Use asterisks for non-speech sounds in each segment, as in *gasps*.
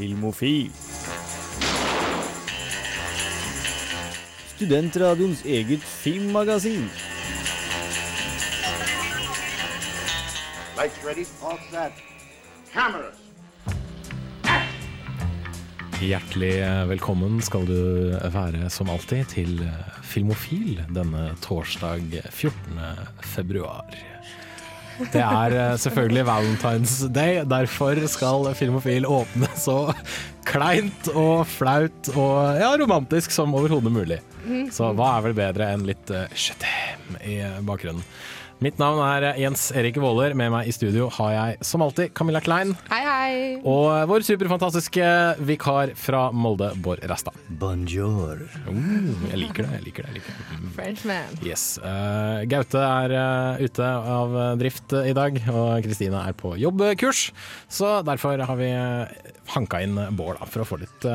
Filmofil. Studentradioens eget filmmagasin. Lights ready, all set. Cameras. Hjertelig velkommen skal du være som alltid til Filmofil denne torsdag 14. februar. Det er eh, selvfølgelig Valentine's Day, derfor skal Filmofil åpne så kleint og flaut og ja, romantisk som overhodet mulig. Så hva er vel bedre enn litt uh, i bakgrunnen. Mitt navn er Jens Erik Våler. Med meg i studio har jeg som alltid Camilla Klein. Hei, hei. Og vår superfantastiske vikar fra Molde, Bård Rasta. Bonjour. Mm, jeg liker det. jeg liker det, jeg liker det. Mm. Frenchman. Yes. Uh, Gaute er uh, ute av drift i dag, og Kristine er på jobbkurs. Så derfor har vi uh, hanka inn Bård da, for å få litt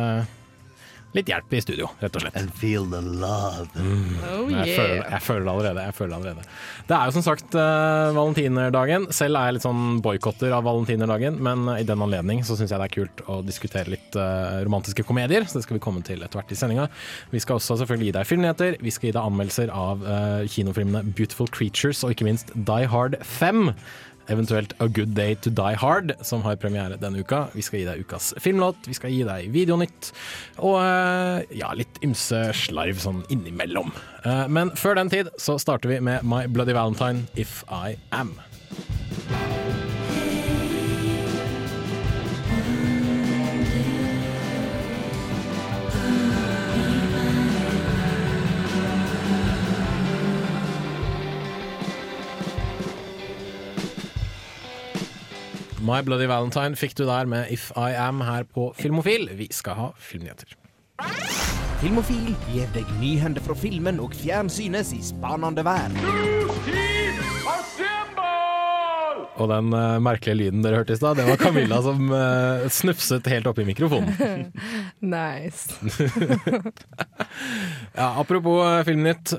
litt hjelp i studio, rett og slett. And feel the love. Mm. Oh, jeg, føler, jeg, føler, det allerede, jeg føler det allerede. Det er jo som sagt uh, valentinerdagen. Selv er jeg litt sånn boikotter av valentinerdagen, men i den anledning så syns jeg det er kult å diskutere litt uh, romantiske komedier, så det skal vi komme til etter hvert i sendinga. Vi skal også selvfølgelig gi deg filmnyheter, vi skal gi deg anmeldelser av uh, kinofilmene Beautiful Creatures og ikke minst Die Hard 5 eventuelt A Good Day To Die Hard, som har premiere denne uka. Vi skal gi deg ukas filmlåt, vi skal gi deg Videonytt, og ja, litt ymse slarv sånn innimellom. Men før den tid så starter vi med My Bloody Valentine, If I Am. My Bloody Valentine fikk du der med If I Am her på Filmofil. Vi skal ha filmnyheter. Filmofil gir deg nyhender fra filmen og fjernsynets i spanende vær. Og den uh, merkelige lyden dere hørte i stad, det var Camilla som uh, snufset helt oppi mikrofonen. *laughs* nice. *laughs* ja, apropos uh, Filmnytt.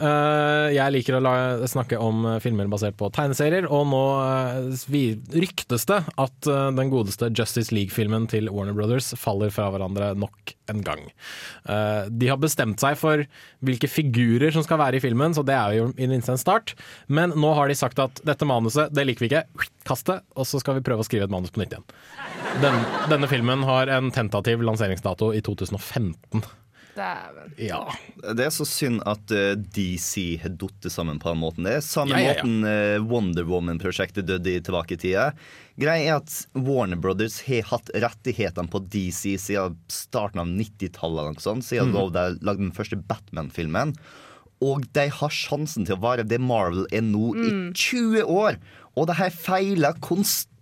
jeg liker å snakke om filmer basert på tegneserier, og nå ryktes det at den godeste Justice League-filmen til Warner Brothers faller fra hverandre nok en gang. de har bestemt seg for hvilke figurer som skal være i filmen, så det er jo i det minste en start. Men nå har de sagt at dette manuset, det liker vi ikke. Kast det, og så skal vi prøve å skrive et manus på nytt igjen. Den, denne filmen har en tentativ lanseringsdato i 2015. Dæven. Ja. Det er så synd at uh, DC har falt sammen på den måten. Det er samme Ja, ja, ja. måten uh, Wonder Woman-prosjektet døde i tilbake i tida. Greia er at Warner Brothers har hatt rettighetene på DC siden starten av 90-tallet, Mm. siden mm. de lagde den første Batman-filmen. Og de har sjansen til å være det Marvel er nå i 20 år. Og det har feiler konstant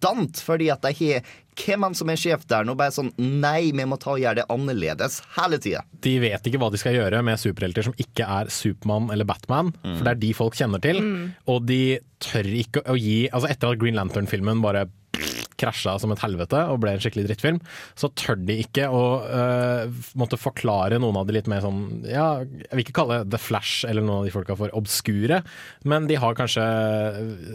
fordi at de har hvem han som er sjef der nå, bare sånn Nei, vi må ta og gjøre det annerledes hele tida. De vet ikke hva de skal gjøre med superhelter som ikke er Supermann eller Batman, for det er de folk kjenner til. Og de tør ikke å gi Altså Etter at Green Lantern-filmen bare krasja som et helvete og ble en skikkelig drittfilm, så tør de ikke å uh, måtte forklare noen av de litt mer sånn Ja, jeg vil ikke kalle The Flash eller noen av de folka for obskure, men de har kanskje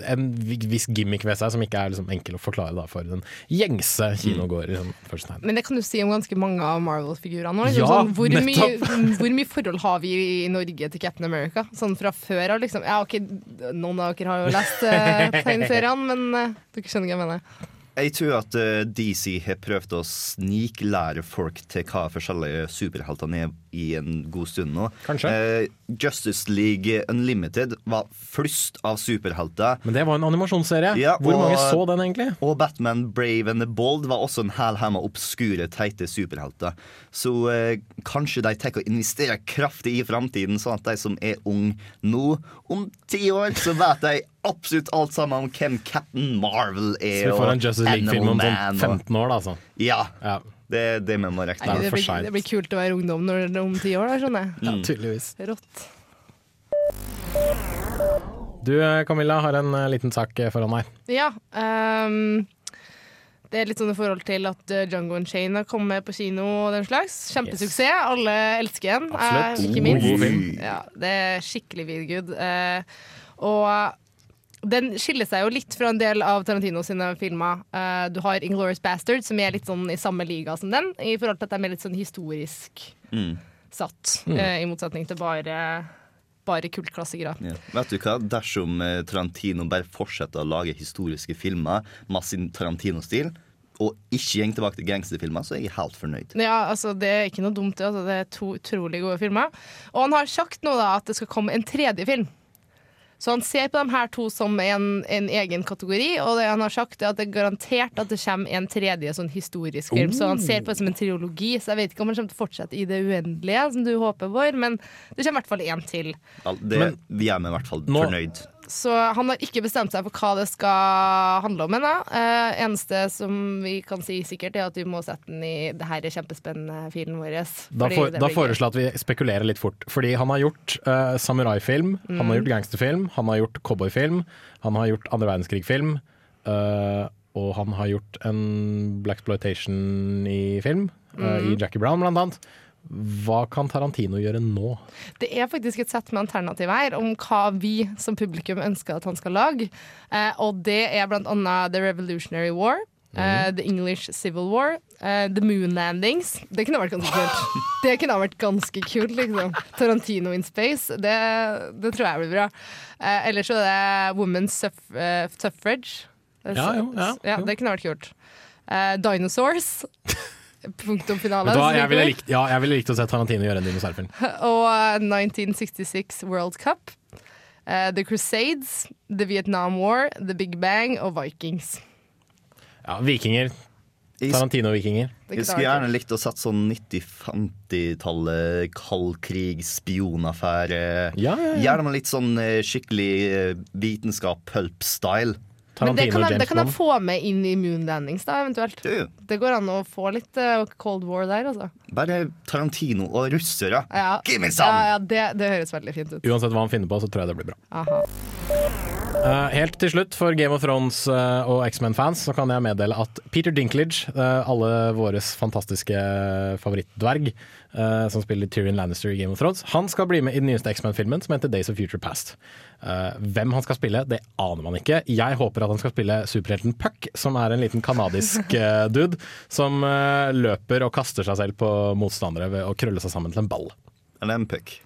en viss gimmick ved seg som ikke er liksom enkel å forklare da, for den gjengse kinogåer. Liksom. Men det kan du si om ganske mange av Marvel-figurene nå. Liksom, Ja, sånn, hvor, mye, hvor mye forhold har vi i Norge til Captain America? Sånn fra før av, liksom. Ja, ok, noen av dere har jo lest uh, *laughs* tegneseriene, men uh, dere skjønner hva jeg mener. Jeg tror at eh, DC har prøvd å sniklære folk til hva forskjellige superheltene er i en god stund nå. Kanskje. Eh, Justice League Unlimited var flust av superhelter. Men det var en animasjonsserie. Ja, Hvor og- mange så den egentlig? Og Batman Brave and the Bold var også en med obskure, teite superhelter. Så eh, kanskje de tar og investerer kraftig i framtiden, sånn at de som er unge nå, om ti år, så vet de absolutt alt sammen om hvem Captain Marvel er Så er. vi får en Justice League-film om sånn 15 år, da, altså. Ja, Ja, det det må Da regne Nei, med. det, blir, det blir kult å være ungdom når, om ti år, da, skjønner jeg. ja tydeligvis. Rått. Du Camilla har en eh, liten sak eh, foran deg. Ja. Um, det er litt sånn i forhold til at Jungo and Shane har kommet på kino og den slags. Kjempesuksess. Alle elsker den. Eh, ikke minst. Ja, det er skikkelig vidgood. Uh, og den skiller seg jo litt fra en del av Tarantino sine filmer. Uh, du har Inglourious Bastard, som er litt sånn i samme liga som den, i forhold til at det er litt sånn historisk satt, eh, i motsetning til bare, bare kultklassikere. Ja. Vet du hva? Dersom eh, Tarantino bare fortsetter å lage historiske filmer med sin Tarantino-stil, og ikke går tilbake til gangsterfilmer, så er jeg helt fornøyd. Ja, altså Det er ikke noe dumt, det. Altså, det er to utrolig gode filmer. Og han har sagt nå da at det skal komme en tredje film. Så han ser på de her to som en, en egen kategori, og det han har sagt er at det er garantert at det kommer en tredje sånn historisk film. Så han ser på det som en triologi, så jeg vet ikke om han kommer til å fortsette i det uendelige, som du håper vår, men det kommer i hvert fall én til. Ja, Det, Men- vi er med i hvert fall fornøyd. Nå-. Så han har ikke bestemt seg for hva det skal handle om ennå. Uh, eneste som vi kan si sikkert, er at vi må sette den i det her er kjempespennende filen vår. Da, for, da foreslår jeg at vi spekulerer litt fort. Fordi han har gjort uh, samuraifilm, han har gjort gangsterfilm, han har gjort cowboyfilm, han har gjort andre verdenskrig-film. Uh, og han har gjort en blaxploitation i film, eh, i Jackie Brown blant annet. Hva kan Tarantino gjøre nå? Det er faktisk et sett med alternativ her om hva vi som publikum ønsker at han skal lage. Eh, og det er blant annet The Revolutionary War. eh, The English Civil War. eh, The Moon Landings. Det kunne vært ganske kult. *laughs* Det kunne vært ganske kult, liksom. Tarantino in space. Det, det tror jeg blir bra. Eh, ellers så er det Women's suff Suffrage. Ja, jo, ja, jo. det kunne vært kult. Eh, dinosaurs. *laughs* Punktum finale. Hva, jeg ville likt, ja, jeg ville likt å se Tarantino gjøre en dinosaurfilm. *laughs* og uh, 1966 World Cup. Uh, The Crusades, The Vietnam War, The Big Bang og Vikings. Ja, Vikinger. Tarantino-vikinger. Jeg skulle gjerne likt å sett sånn 90-50-tallet kald krig, spionaffære. Ja, ja, ja. Gjerne med litt sånn eh, skikkelig eh, vitenskap, pulp-style. Men det Tarantino kan, jeg, det kan jeg få med inn i Moon Landings, da, eventuelt. Du, Det går an å få litt uh, Cold War der, altså. bare Tarantino og russere. Ja, Give me ja, ja det, det høres veldig fint ut. Uansett hva han finner på, så tror jeg det blir bra. Aha. Eh, helt til slutt, for Game of Thrones eh, og X-Men-fans, så kan jeg meddele at Peter Dinklage, eh, alle våres fantastiske favorittdverg, som spiller Tyrion Lannister i Game of Thrones, han skal bli med i den nyeste X-Men-filmen, som heter Days of Future Past. Hvem han skal spille, det aner man ikke. Jeg håper at han skal spille superhelten Puck, som er en liten kanadisk eh, *laughs* dude som løper og kaster seg selv på motstandere ved å krølle seg sammen til en ball. En puck.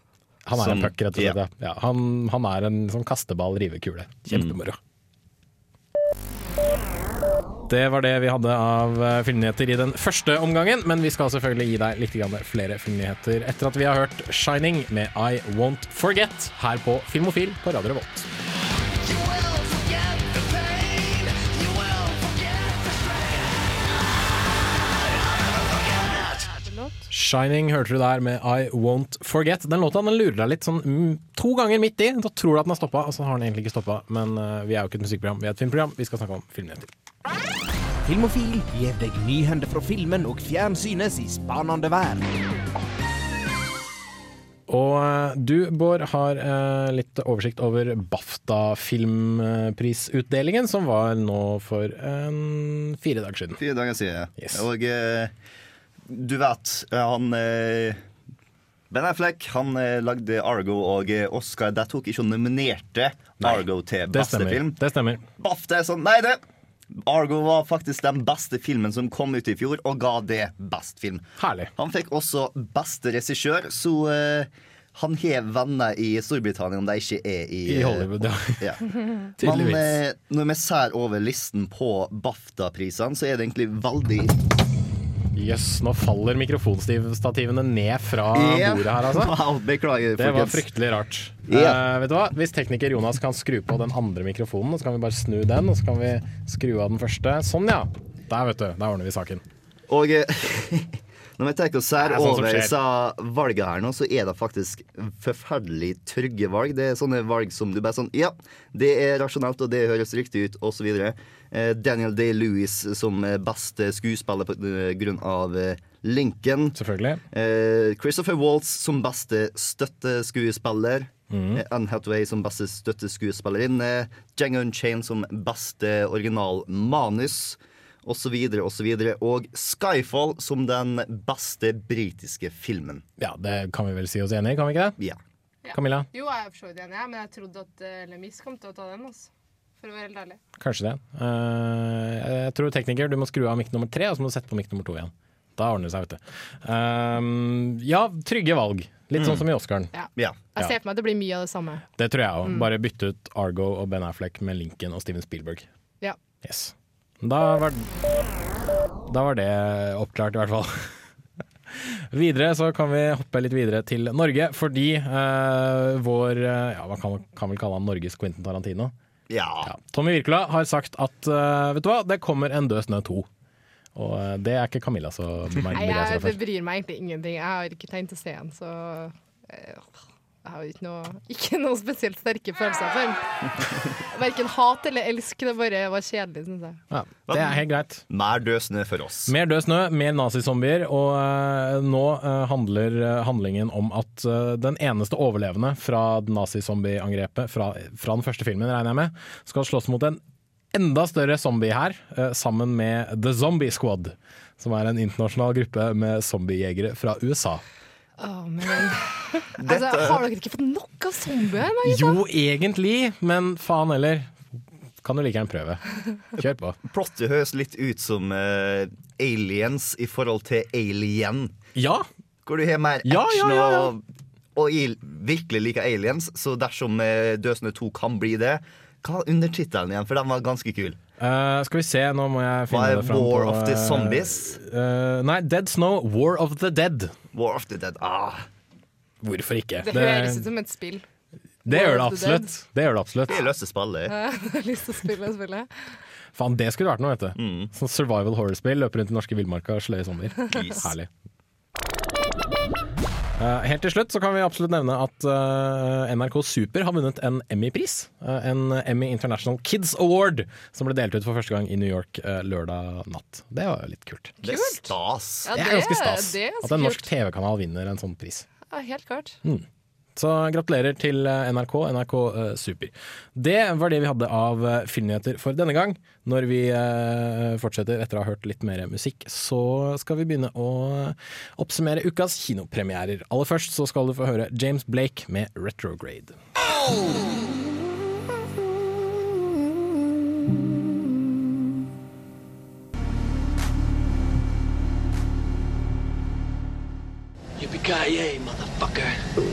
Han er Som- en puck, rett og slett. ja. Ja. Han, han er en sånn kasteball, rivekule. Kjempemoro. Det var det vi hadde av eh, filmnyheter i den første omgangen, men vi skal selvfølgelig gi deg litt flere filmnyheter etter at vi har hørt 'Shining' med 'I Won't Forget' her på Filmofil på Radio Revolt. Shining hørte du der med I Won't Forget. Den låta den lurer deg litt sånn mm, to ganger midt i. Da tror du at den har stoppa, og så har den egentlig ikke stoppa. Men uh, vi er jo ikke et musikkprogram, vi er et filmprogram. Vi skal snakke om filmnyheter. Filmofil gir deg nyhender fra filmen og fjernsynets i spanende verden. Og eh, du, Bård, har eh, litt oversikt over BAFTA-filmprisutdelingen, som var nå for en fire dager siden. Fire dager siden. Yes. Og eh, du vet, eh, han eh, Ben Affleck han eh, lagde Argo, og Oscar Det tok ikke og nominerte Argo til Det beste det film. Det stemmer. BAFTA er sånn Nei, det Argo var faktisk den beste filmen som kom ut i fjor, og ga det best film. Herlig. Han fikk også beste regissør, så uh, han har venner i Storbritannia om de ikke er i, I Hollywood, ja. *laughs* Tydeligvis. Men eh, når vi ser over listen på BAFTA-prisene, så er det egentlig veldig Jøss, nå faller mikrofonstativene ned fra yeah. bordet her, altså. *laughs* Wow, beklager, Det var fryktelig rart. Yeah. Uh, vet du hva? Hvis tekniker Jonas kan skru på den andre mikrofonen, så kan vi bare snu den, og så kan vi skru av den første. Sånn, ja. Der, vet du. Der ordner vi saken. Og eh, *laughs* når vi tenker oss her sånn over disse valgene her nå, så er det faktisk forferdelig trygge valg. Det er sånne valg som du bare sånn Ja, det er rasjonelt, og det høres riktig ut, osv. Eh, Daniel Day-Lewis som beste skuespiller på eh, grunn av eh, Lincoln. Selvfølgelig. Christopher Waltz som beste støtteskuespiller. Eh, Anne Hathaway som beste støtteskuespillerinne. Django Unchained som beste original så videre og. Og Skyfall som den beste britiske filmen. Ja, det kan vi vel si oss enig i, kan vi ikke det? Ja. Camilla? Jo, jeg er for så vidt enig, men jeg trodde at uh, Lemis kom til å ta den. Også. for å være helt ærlig. Kanskje det. Uh, jeg tror tekniker, du må skru av mikk nummer tre, og så må du sette på mikk nummer to igjen. Da ordner det seg, vet du. Uh, ja, trygge valg. Litt sånn som i Oscaren. Ja. Jeg ser for meg at det blir mye av det samme. Det tror jeg òg. Bare bytte ut Argo og Ben Affleck med Lincoln og Steven Spielberg. Ja. Yes. Da var, da var det oppklart, i hvert fall. *laughs* videre så kan vi hoppe litt videre til Norge, fordi eh, vår eh, Ja, man kan, kan vel kalle han Norges Quentin Tarantino. ja. Ja. Tommy Wirkola har sagt at eh, vet du hva, det kommer en Død snø 2. Og eh, det er ikke Camilla så *laughs* Nei, jeg, begeistra det bryr meg egentlig ingenting. Jeg har ikke tenkt å se den, så eh, jeg har ikke noe, ikke noe spesielt sterke følelser for *laughs* den. Verken hat eller elsk. Det bare var kjedelig, syns jeg. Ja, det er helt greit. Mer død snø for oss. Mer død snø, mer nazizombier, og uh, nå uh, handler uh, handlingen om at den eneste overlevende fra nazizombieangrepet fra, fra den første filmen, regner jeg med, skal slåss mot en enda større zombie her, sammen med The Zombie Squad, som er en internasjonal gruppe med zombiejegere fra USA. Åh, men *laughs* altså, Har dere ikke fått nok av zombier? Jo, egentlig, men faen heller. Kan du like gjerne prøve. Kjør på. *laughs* Plottet høres litt ut som uh, aliens i forhold til alien. Ja, Hvor du har mer Ja, ja, action ja, ja. og Og jeg virkelig liker aliens, så dersom uh, Døsende 2 kan bli det Hva er undertittelen igjen? For den var ganske kul. Eh, skal vi se, nå må jeg finne er det fram War på of the eh, Zombies? Uh, nei, Dead Snow, War of the Dead. War of the Dead. Ah, Hvorfor ikke? Det høres ut som et spill. det gjør det absolutt. Det gjør det absolutt. Det er *laughs* lyst til å spille. Jeg har lyst til å spille det spillet. Faen, det skulle vært noe, vet du. Mm. Sånn survival horror-spill, løper rundt i norske villmarka og sløye zombier. Herlig. Eh, helt til slutt så kan vi absolutt nevne at eh, NRK Super har vunnet en Emmy-pris. Eh, en Emmy International Kids Award, som ble delt ut for første gang i New York lørdag natt. Det var jo litt kult. Det er stas. Ja, Det er ganske stas det er at en norsk. TV-kanal vinner en sånn pris. Ja, helt klart. Så gratulerer til eh, NRK, NRK eh, Super. Det var det vi hadde av eh, filmnyheter for denne gang. Når vi fortsetter etter å ha hørt litt mer musikk, så skal vi begynne å oppsummere ukas kinopremierer. Aller først så skal du få høre James Blake med 'Retrograde'. Yippee-ki-yay, motherfucker.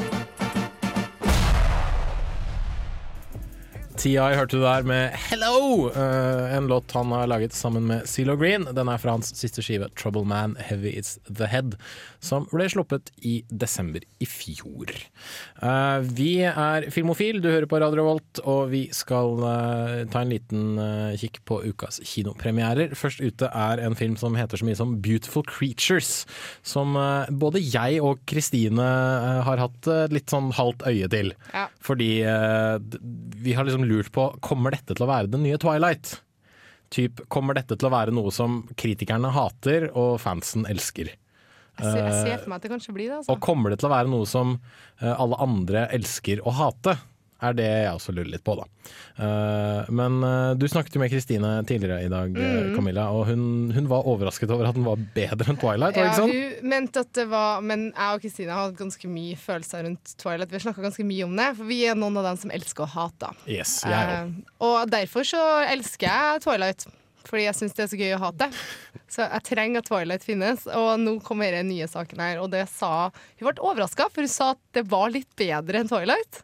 TI hørte du der med 'Hello', eh, en låt han har laget sammen med CeeLo Green. Den er fra hans siste skive 'Trouble Man Heavy It's The Head', som ble sluppet i desember i fjor. Eh, vi er Filmofil, du hører på Radio Volt, og vi skal eh, ta en liten kikk på ukas kinopremierer. Først ute er en film som heter så mye som 'Beautiful Creatures', som både jeg og Kristine har hatt litt sånn halvt øye til. Ja. Fordi vi har liksom lurt på Kommer dette til å være den nye Twilight? Typ, kommer dette til å være noe som kritikerne hater og fansen elsker? Jeg ser, jeg ser for meg at det kanskje blir det. Altså. Og kommer det til å være noe som eh, alle andre elsker å hate? Er det jeg også lurer litt på, da. Uh, men uh, du snakket jo med Kristine tidligere i dag, Mm. eh, Camilla, og hun, hun var overrasket over at den var bedre enn Twilight, Ja, hun mente at det var Men jeg og Kristine har hatt ganske mye følelser rundt Twilight. Vi har snakka ganske mye om det, for vi er noen av dem som elsker å hate. Yes. Eh, og derfor så elsker jeg Twilight. Fordi jeg syns det er så gøy å hate. Så jeg trenger at Twilight finnes. Og nå kommer den nye saken her, og det sa Hun ble overraska, for hun sa at det var litt bedre enn Twilight.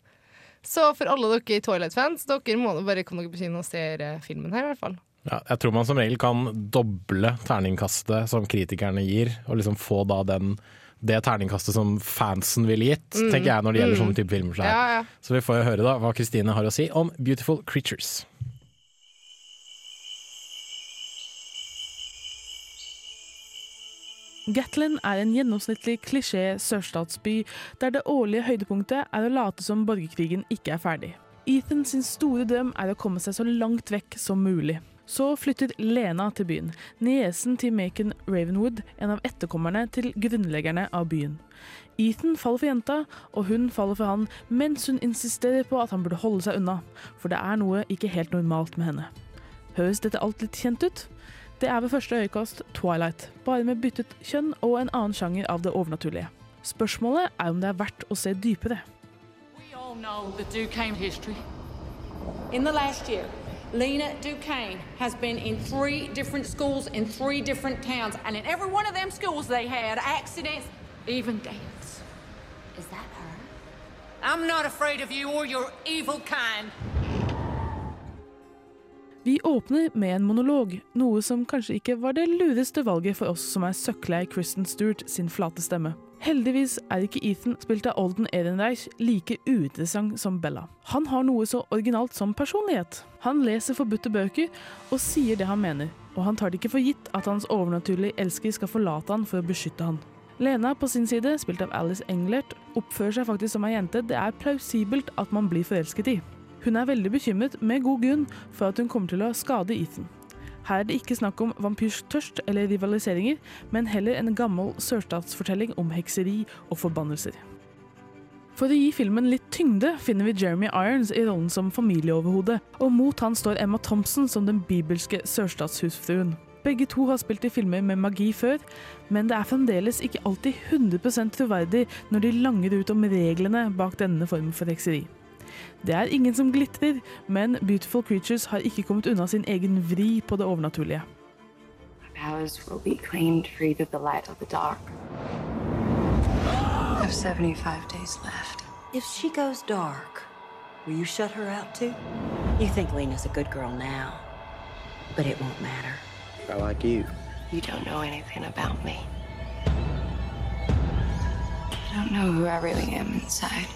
Så for alle dere Twilight-fans, dere må bare komme dere på kino og se eh, filmen her, i hvert fall. Ja, jeg tror man som regel kan doble terningkastet som kritikerne gir, og liksom få da den det terningkastet som fansen ville gitt, tenker jeg når det gjelder sånne type filmer. Mm. Ja, ja. Så vi får jo høre da hva Kristine har å si om Beautiful Creatures. Gatlin er en gjennomsnittlig klisjé sørstatsby der det årlige høydepunktet er å late som borgerkrigen ikke er ferdig. Ethan sin store drøm er å komme seg så langt vekk som mulig. Så flytter Lena til byen, niesen til Macon Ravenwood, en av etterkommerne til grunnleggerne av byen. Ethan faller for jenta, og hun faller for han, mens hun insisterer på at han burde holde seg unna, for det er noe ikke helt normalt med henne. Høres dette alt litt kjent ut? Det er ved første øyekast Twilight, bare med byttet kjønn og en annen sjanger av det overnaturlige. Spørsmålet er om det er verdt å se dypere. In the last year, Lena Duquesne has been in three different schools in three different towns, and in every one of them schools they had accidents, even deaths. Is that her? I'm not afraid of you or your evil kind. Vi åpner med en monolog, noe som kanskje ikke var det lureste valget for oss som er søkklei Kristen Stewart sin flate stemme. Heldigvis er ikke Ethan, spilt av Olden Ehrenreich, like uinteressant som Bella. Han har noe så originalt som personlighet. Han leser forbudte bøker og sier det han mener, og han tar det ikke for gitt at hans overnaturlige elsker skal forlate han for å beskytte han. Lena på sin side, spilt av Alice Englert, oppfører seg faktisk som ei jente det er plausibelt at man blir forelsket i. Hun er veldig bekymret, med god grunn, for at hun kommer til å skade Ethan. Her er det ikke snakk om vampyrstørst eller rivaliseringer, men heller en gammel sørstatsfortelling om hekseri og forbannelser. For å gi filmen litt tyngde finner vi Jeremy Irons i rollen som familieoverhode, og mot han står Emma Thompson som den bibelske sørstatshusfruen. Begge to har spilt i filmer med magi før, men det er fremdeles ikke alltid 100% troverdig når de langer ut om reglene bak denne formen for hekseri. Det er ingen som glitrer, men Beautiful Creatures har ikke kommet unna sin egen vri på det overnaturlige. Powers will be claimed for the light or the dark. I have 75 days left. If she goes dark, will you shut her out too? You think Lena's a good girl now, but it won't matter. I like you. You don't know anything about me. I don't know who I really am inside.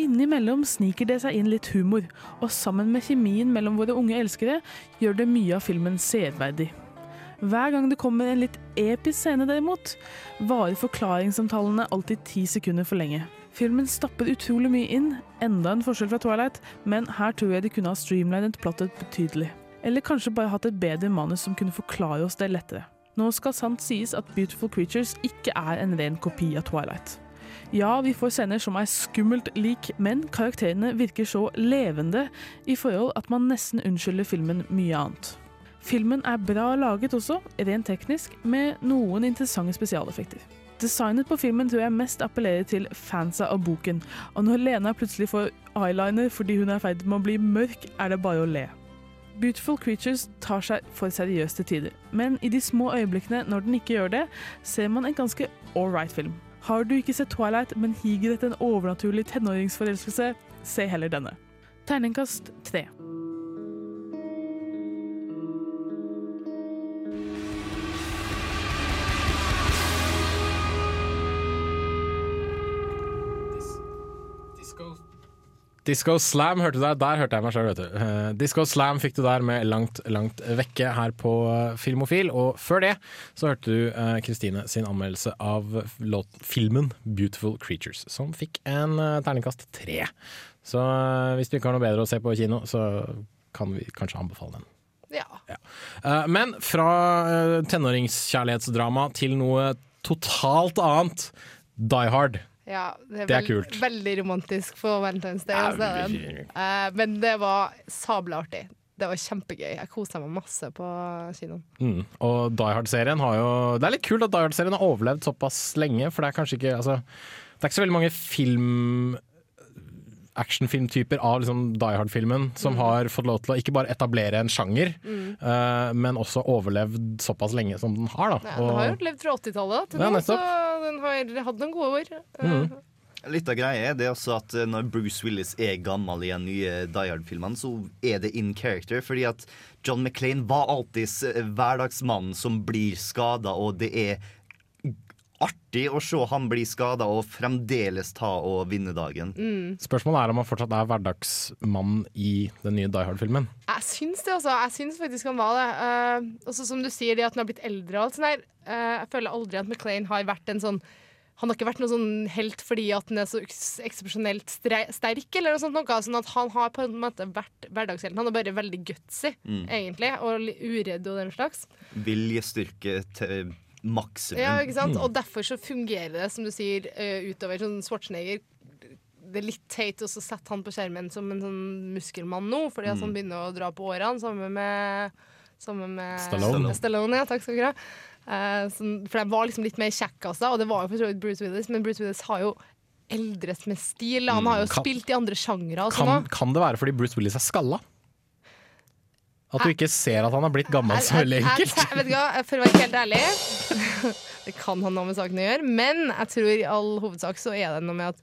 Innimellom sniker det seg inn litt humor, og sammen med kjemien mellom våre unge elskere gjør det mye av filmen severdig. Hver gang det kommer en litt episk scene, derimot, varer forklaringssamtalene alltid ti sekunder for lenge. Filmen stapper utrolig mye inn, enda en forskjell fra Twilight, men her tror jeg de kunne ha streamlinet plottet betydelig. Eller kanskje bare hatt et bedre manus som kunne forklare oss det lettere. Nå skal sant sies at Beautiful Creatures ikke er en ren kopi av Twilight. Ja, vi får scener som er skummelt lik, men karakterene virker så levende i forhold at man nesten unnskylder filmen mye annet. Filmen er bra laget også, rent teknisk, med noen interessante spesialeffekter. Designet på filmen tror jeg mest appellerer til fansa av boken, og når Lena plutselig får eyeliner fordi hun er i ferd med å bli mørk, er det bare å le. Beautiful Creatures tar seg for seriøst til tider, men i de små øyeblikkene når den ikke gjør det, ser man en ganske right film. Har du ikke sett Twilight, men higer etter en overnaturlig tenåringsforelskelse, se heller denne. Terningkast tre. Disco Slam hørte du der. Der hørte jeg meg sjøl, vet du. Uh, Disco Slam fikk du der med Langt, langt vekke her på eh, Filmofil. Og før det så hørte du Kristine Kristine sin anmeldelse av låt, filmen Beautiful Creatures, som fikk en uh, terningkast tre. Så eh, hvis du ikke har noe bedre å se på kino, så kan vi kanskje anbefale den. Ja. Eh, Men fra eh, tenåringskjærlighetsdrama til noe totalt annet. Die Hard. Ja, det er, Det er veld, kult. veldig romantisk for Valentine's Day. Altså. Eh, men det var sabla artig. Det var kjempegøy. Jeg kosa meg masse på kinoen. Mm. Og Die Hard-serien har jo Det er litt kult at Die Hard-serien har overlevd såpass lenge, for det er kanskje ikke altså, Det er ikke så veldig mange film actionfilmtyper av liksom Die Hard-filmen som har fått lov til å ikke bare etablere en sjanger, Mm. uh, men også overlevd såpass lenge som den har. Da. Ja, den har jo levd fra 80-tallet til nå, så den har hatt noen gode år. Eh, Mm. Litt av greia er det også at eh, når Bruce Willis er gammel i den nye Die Hard-filmene, så er det in character. Fordi at John McClain var alltid s- hverdagsmannen som blir skada, og det er artig å se han bli skada og fremdeles ta og vinne dagen. Mm. Spørsmålet er om han fortsatt er hverdagsmann i den nye Die Hard-filmen. Jeg syns det, altså. Jeg syns faktisk han var det. Uh, også som du sier, det at han har blitt eldre og alt sånt der. Uh, jeg føler aldri at McLean har vært en sånn han har ikke vært noen sånn helt fordi at han er så eks- eksepsjonelt sterk, eller noe sånt. Noe, sånn at han har på en måte vært hverdagshelten. Han er bare veldig gutsy, Mm. egentlig, og uredd og den slags. Viljestyrke maksimum. Ja, ikke sant? Og derfor så fungerer det, som du sier, eh, utover sånn Schwarzenegger. Det er litt teit å så sette han på skjermen som en sånn muskelmann nå, fordi at Mm. han begynner å dra på årene sammen med Sammen med Stallone. Stallone ja, takk skal du ha. Uh, for de var liksom litt mer kjekkasa, og det var jo for så vidt Bruce Willis, men Bruce Willis har jo eldres med stil. Han har jo Mm. Kan- spilt i andre sjangre Kan, sånn. kan det være fordi Bruce Willis er skalla? At du ikke ser at han har blitt gammel så veldig enkelt? jeg- vet ikke, For å være helt ærlig *laughs* Det kan ha noe med saken å gjøre, men jeg tror i all hovedsak så er det noe med at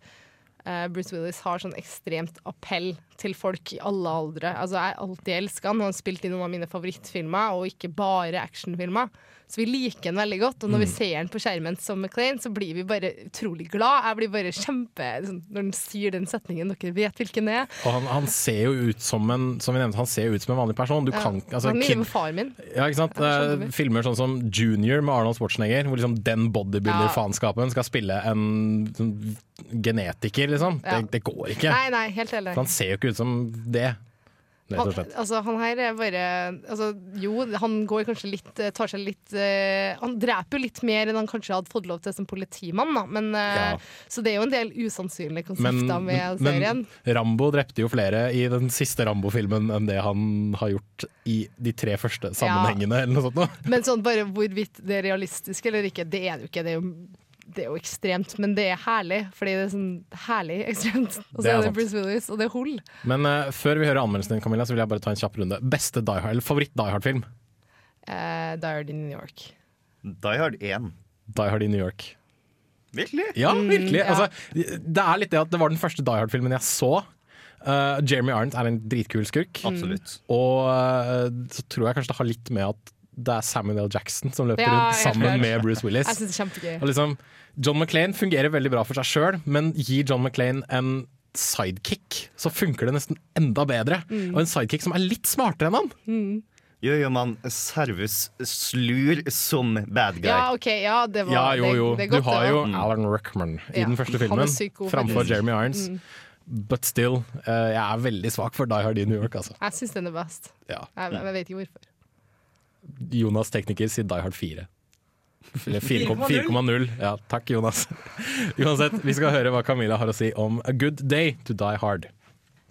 eh, Bruce Willis har sånn ekstremt appell til folk i alle aldre. Altså, jeg har alltid elska han. Han har spilt i noen av mine favorittfilmer, og ikke bare actionfilmer. Så vi liker han veldig godt, og når vi Mm. ser han på skjermen som McLean, så blir vi bare utrolig glad. Jeg blir bare kjempe sånn, Når han sier den setningen, dere vet hvilken det er. Og han, han ser jo ut som en Som vi nevnte, han ser jo ut som en vanlig person. Du Ja. kan, altså, han ligner på far min. Ja, ikke sant? Ja, Eh, vi. Filmer sånn som Junior med Arnold Schwarzenegger, hvor liksom den bodybuilder-faenskapen skal spille en sånn genetiker, liksom. Det, det går ikke. Nei, nei, helt heller. Han ser jo ikke ut som det, Han, altså, han her er bare altså, Jo, han går kanskje litt eh, Tar seg litt uh, Han dreper jo litt mer enn han kanskje hadde fått lov til som politimann, da. Men, uh, Ja. Så det er jo en del usannsynlige Men, konsepter med men serien. Rambo drepte jo flere i den siste Rambo-filmen enn det han har gjort i de tre første sammenhengene, eller noe sånt. noe. Men sånn bare hvorvidt det er realistisk eller ikke, det er det jo ikke. Det er jo, det er jo ekstremt, men det er herlig. Fordi det er sånn herlig ekstremt. Og så er er det. Bruce Willis, og det er hull. Men uh, før vi hører anmeldelsen din, Camilla, så vil jeg bare ta en kjapp runde. Beste Die Hard, eller favoritt-Die Hard-film? Uh, Hard in New York. Die Hard 1. Die Hard i New York. Virkelig? Ja, Mm, virkelig. ja. Altså, det er litt det at det var den første Die Hard-filmen jeg så. Uh, Jeremy Arnt er en dritkul skurk. Absolutt. Og uh, så tror jeg kanskje det har litt med at det er Samuel L. Jackson som løper Ja, rundt sammen med Bruce Willis. Jeg synes det er kjempegøy. Og liksom, John McClain fungerer veldig bra for seg sjøl, men gir John McClain en sidekick, så funker det nesten enda bedre. Mm. Og en sidekick som er litt smartere enn han. Jo, jo, man Servus slur som bad guy. Ja, OK, ja, det var Ja, jo, jo. det er Du har jo også. Alan Rickman i Ja, den første filmen, sykt framfor. Jeremy Irons. Mm. But still, uh, jeg er veldig svak for Die Hard i New York, altså. Jeg syns den er best. Ja. Jeg, jeg vet ikke hvorfor. Jonas tekniker sier Die Hard 4. Eller *laughs* 4,0. Ja, takk, Jonas. *laughs* Uansett, vi skal høre hva Camilla har å si om A Good Day to Die Hard.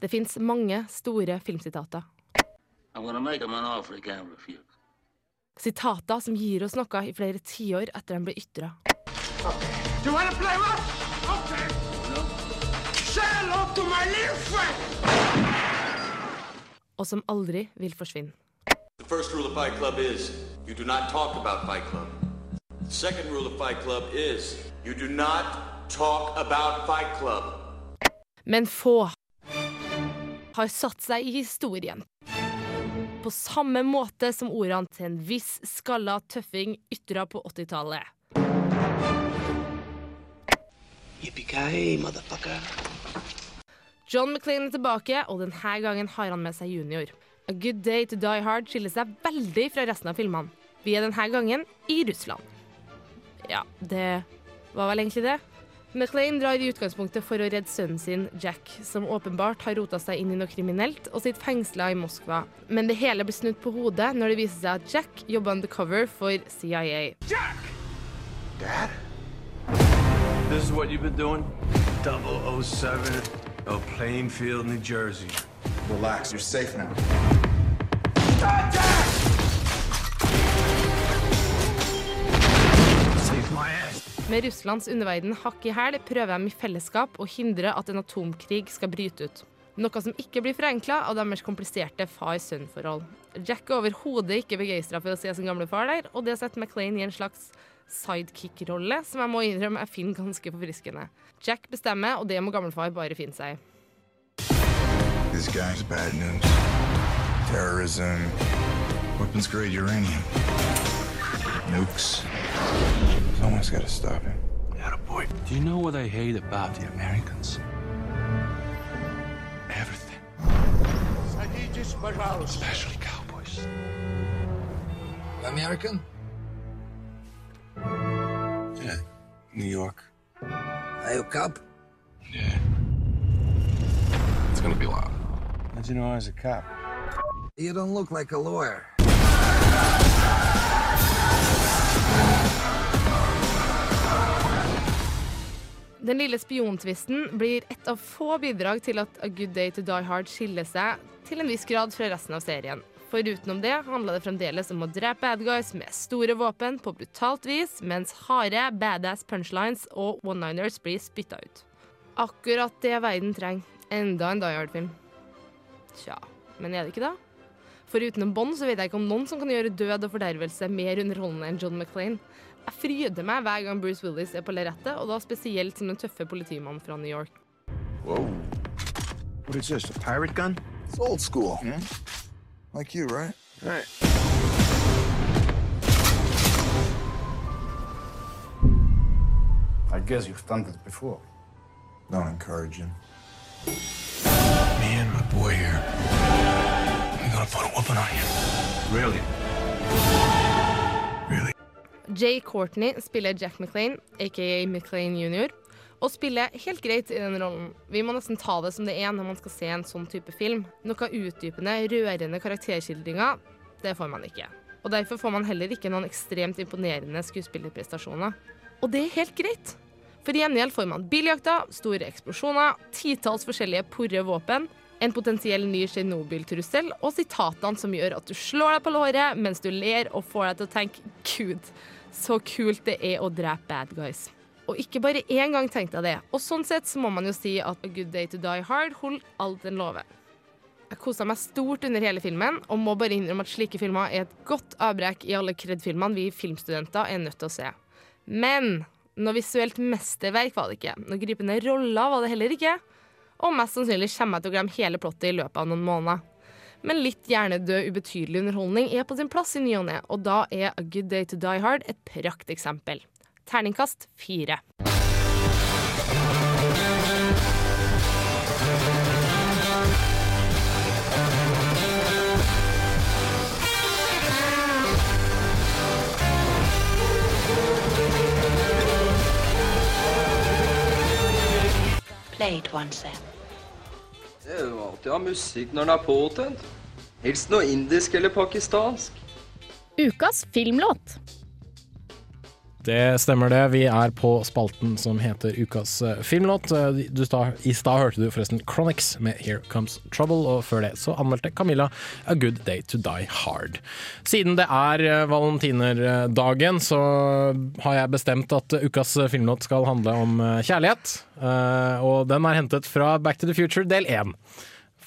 Det fins mange store filmsitater. Sitater som gir oss noe i flere tiår etter de ble ytra. Og som aldri vil forsvinne. First rule of Fight Club is you do not talk about Fight Club. The second rule of Fight Club is you do not talk about Fight Club. Men få har satt seg i historien. På samme måte som ordene til en viss skalla tøffing ytra på 80-tallet. Yippee-ki-yay, motherfucker. John McLean er tilbake, og denne gangen har han med seg junior. A Good Day to Die Hard skiller seg veldig fra resten av filmene. Vi er denne gangen i Russland. Ja, det var vel egentlig det. McLean drar i utgangspunktet for å redde sønnen sin, Jack, som åpenbart har rota seg inn i noe kriminelt og sitter fengsla i Moskva. Men det hele blir snudd på hodet når det viser seg at Jack jobber undercover for CIA. Jack! Dad? This is what you've been doing? 007 of Plainfield, New Jersey. Relax, you're safe now. Med Russlands underverden hakk i hæl prøver de i fellesskap å hindre at en atomkrig skal bryte ut. Noe som ikke blir forenkla av deres kompliserte far-sønn-forhold. Jack er overhodet ikke begeistra for å se sin gamle far der, og det setter McLean i en slags sidekick-rolle, som jeg må innrømme jeg finner ganske forfriskende. Jack bestemmer, og det må gamlefar bare finne seg i. terrorism, weapons grade uranium, nukes. Someone's got to stop him. Do you know what I hate about the Americans? Everything. Especially cowboys. American? Yeah, New York. Are you a cop? Yeah. It's gonna be loud. How'd you know I was a cop? You don't look like a lawyer. Den lille spiontvisten blir et av få bidrag til at A Good Day to Die Hard skiller seg til en viss grad fra resten av serien. For utenom det handler det fremdeles om å drepe bad guys med store våpen på brutalt vis, mens harde, badass punchlines og one-niners blir spytta ut. Akkurat det verden trenger. Enda en Die Hard-film. Tja, men er det ikke det? For utenom Bond så vet jeg ikke om noen som kan gjøre død og fordervelse mer underholdende enn John McClane. Jeg fryder meg hver gang Bruce Willis er på lerretet, og da spesielt som den tøffe politimannen fra New York. Whoa. What is this, a pirate gun? It's old school. Like you, right? Right. I guess you've done this before. Don't encourage him. Me and my boy here. Gonna put a whooping on you. Really? Jay Courtney spiller Jack McLean, aka McLean jr., og spiller helt greit i den rollen. Vi må nesten ta det som det er når man skal se en sånn type film. Noe utdypende, rørende karakterskildringer, det får man ikke. Og derfor får man heller ikke noen ekstremt imponerende skuespillerprestasjoner. Og det er helt greit. For i gjengjeld får man biljakter, store eksplosjoner, titalls forskjellige porre våpen, en potensiell ny Tsjernobyl-trussel og sitatene som gjør at du slår deg på låret mens du ler og får deg til å tenke Gud, så kult det er å drepe bad guys. Og ikke bare én gang tenkte jeg det. Og sånn sett så må man jo si at A Good Day to Die Hard holder alt den lover. Jeg kosa meg stort under hele filmen, og må bare innrømme at slike filmer er et godt avbrekk i alle Kred-filmene vi filmstudenter er nødt til å se. Men noe visuelt mesterverk var det ikke. Noe gripende roller var det heller ikke. Og mest sannsynlig kommer jeg til å glemme hele plottet i løpet av noen måneder. Men litt hjernedød, ubetydelig underholdning er på sin plass i ny og ne, og da er A Good Day to Die Hard et prakteksempel. Terningkast fire. Played once then. Det er jo alltid å ha musikk når den er påtent. Helst noe indisk eller pakistansk. Ukas filmlåt. Det stemmer det. Vi er på spalten som heter Ukas eh, filmlåt. Eh, sta, I stad hørte du forresten Chronics med Here Comes Trouble, og før det så anmeldte Camilla A Good Day to Die Hard. Siden det er eh, valentinerdagen, så har jeg bestemt at ukas filmlåt skal handle om kjærlighet. Og den er hentet fra Back to the Future del 1.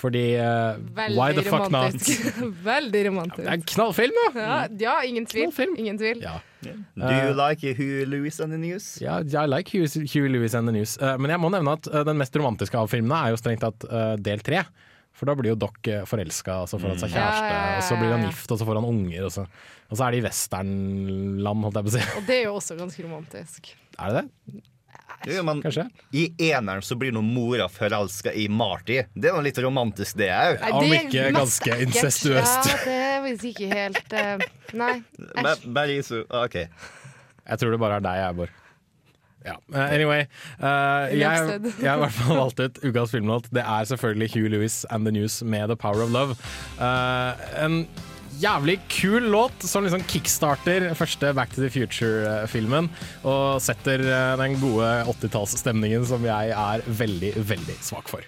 Fordi uh, why the fuck not? *laughs* *laughs* Veldig romantisk. Det er en knallfilm, da! Ja, ja ingen tvil. Ingen tvil. Do you like Huey Lewis and the News? Ja, I like Huey, Huey Lewis and the News. Uh, men jeg må nevne at eh, den mest romantiske av filmene er jo strengt tatt uh, del tre. For da blir jo Doc forelska, og så får han seg Mm. kjæreste, Ja, ja, ja, og så blir han gift, og så får han unger, og så, og så er det i westernland, holdt jeg på å si. Og det er jo også ganske romantisk. Er det det? Jo, men I eneren så blir nå mora forelska i Marty. Det er jo litt romantisk, det òg. Om det er ganske ekkelt. Ja, det er visst ikke helt uh, Nei. Æsj. Bare isu. OK. Jeg tror det bare er deg, jeg, Bård. Ja. anyway, uh, jeg, jeg har i hvert fall valgt ut ukas filmlåt. Det er selvfølgelig Hugh Lewis and The News med The Power of Love. Uh, en jævlig kul låt som liksom kickstarter første Back to the Future-filmen. Og setter eh, den gode 80-tallsstemningen som jeg er veldig, veldig svak for.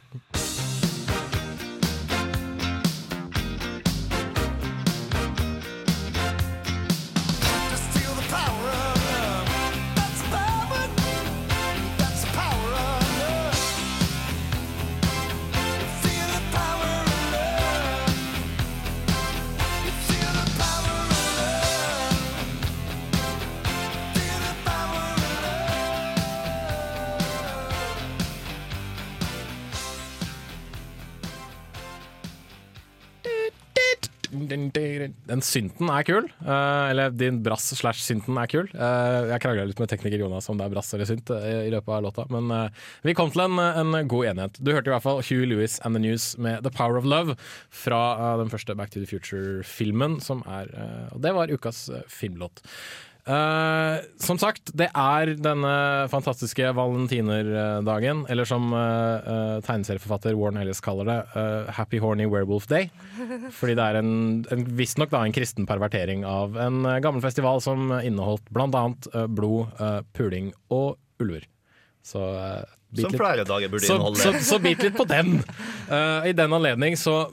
Synten er kul. eh, eller din brass slash synten er kul. Eh, jeg krangla litt med tekniker Jonas om det er brass eller synt eh, i løpet av låta, men vi kom til en, en god enighet. Du hørte i hvert fall Hugh Lewis and The News med The Power of Love fra den første Back to the Future-filmen, som er Og det var ukas filmlåt. Eh, som sagt, det er denne fantastiske valentinerdagen, eller som uh, uh, tegneserieforfatter Warren Ellis kaller det, Happy Horny Werewolf Day. Fordi det er en, en visstnok en kristen pervertering av en gammel festival som inneholdt annet eh, blod, puling og ulver. Så bit Som flere dager burde så, inneholde. så, så bit litt på den. I den anledning så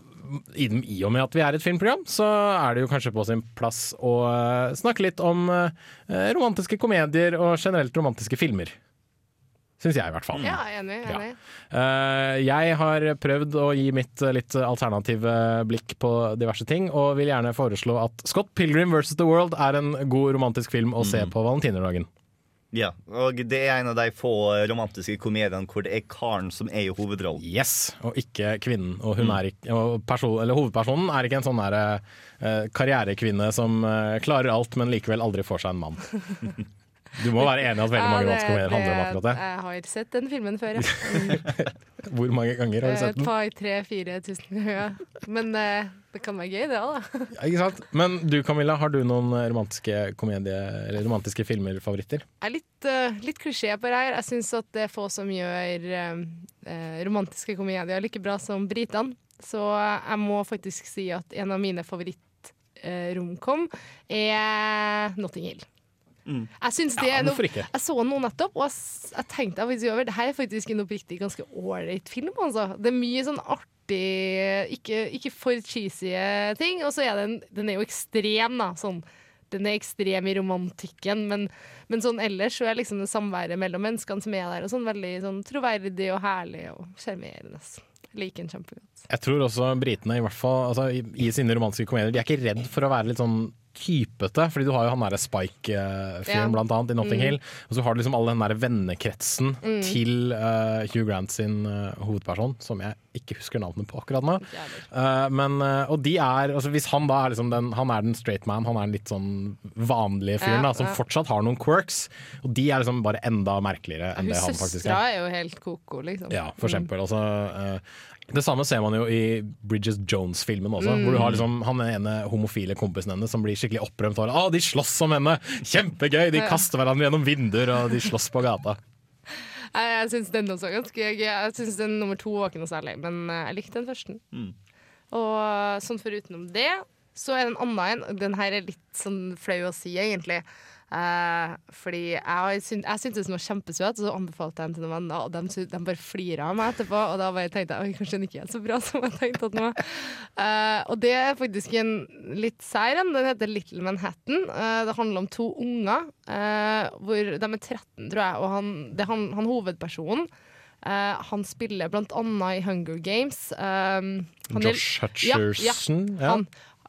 i, I og med at vi er et filmprogram, så er det jo kanskje på sin plass å eh, snakke litt om eh, romantiske komedier og generelt romantiske filmer. Syns jeg, i hvert fall. Ja, enig. enig. Eh, jeg har prøvd å gi mitt eh, litt alternative blikk på diverse ting, og vil gjerne foreslå at Scott Pilgrim vs. The World er en god romantisk film å se på valentinerdagen. Ja, og det er en av de få romantiske komediene hvor det er karen som er i hovedrollen. Yes, og ikke kvinnen. Og, hun Mm. er ikke, og person, eller hovedpersonen er ikke en sånn der, uh, karrierekvinne som uh, klarer alt, men likevel aldri får seg en mann. *laughs* Du må være enig i at veldig mange Ja, komedier handler om akkurat det. Jeg har sett den filmen før, ja. *laughs* Hvor mange ganger har du sett den? par, tre, fire tusen ganger. Men eh, det kan være gøy, det òg, da. *laughs* Ja, ikke sant? Men du Camilla, har du noen eh, romantiske komedie- eller romantiske filmer-favoritter? Jeg er litt, uh, litt klisjé på det her. Jeg syns at det er få som gjør eh, eh, romantiske komedier like bra som britene. Så jeg må faktisk si at en av mine favoritt-romkom er Notting Hill. Jeg synes det Ja, er noe. Jeg så den nå nettopp, og jeg, jeg tenkte at over Det her er faktisk en oppriktig ganske ålreit film. Altså. Det er mye sånn artig, ikke, ikke for cheesy ting. Og så er den, den er jo ekstrem, da. Sånn, den er ekstrem i romantikken, men, men sånn ellers så er liksom det samværet mellom menneskene som er der, og sånn veldig sånn troverdig og herlig og sjarmerende. Jeg Liker den kjempegodt. Jeg tror også britene, i hvert fall altså, i, i sine romantiske komedier, de er ikke redd for å være litt sånn typete. Fordi du har jo han derre Spike-fyren Ja. blant annet i Notting Mm. Hill. Og så har du liksom all den der vennekretsen Mm. til uh, Hugh Grant sin uh, hovedperson, som jeg ikke husker navnet på akkurat nå. Uh, men, eh, og de er, altså Hvis han da er liksom den Han er den straight man, han er den litt sånn vanlige fyren Ja, da, som ja. fortsatt har noen quirks. Og de er liksom bare enda merkeligere enn Hun det han faktisk søstera er. er jo helt ko-ko, liksom. Ja, for Mm. eksempel. Altså, uh, det samme ser man jo i Bridges Jones-filmen også. Mm. Hvor du har liksom han ene homofile kompisen hennes som blir skikkelig opprømt Og, Å, de slåss om henne! Kjempegøy! De kaster hverandre gjennom vinduer, og de slåss på gata. Jeg, syns den også er ganske gøy. Jeg syns den nummer to var ikke noe særlig, men eh, jeg likte den første. Mm. Og sånn forutenom det, så er det en annen en. Den her er litt sånn flau å si, egentlig. Eh, fordi jeg, syn- jeg syntes den var kjempesøt, og så anbefalte jeg den til noen venner, og de, de bare flira av meg etterpå. Og da bare tenkte jeg oi, kanskje den ikke er så bra som jeg tenkte at den var. Eh, og det er faktisk en litt sær en. Den heter Little Manhattan. Eh, det handler om to unger, eh, hvor de er 13, tror jeg, og han, det er han, han hovedpersonen. Uh, han spiller blant annet i Hunger Games. Um, Josh Hutcherson, Ja, ja. han.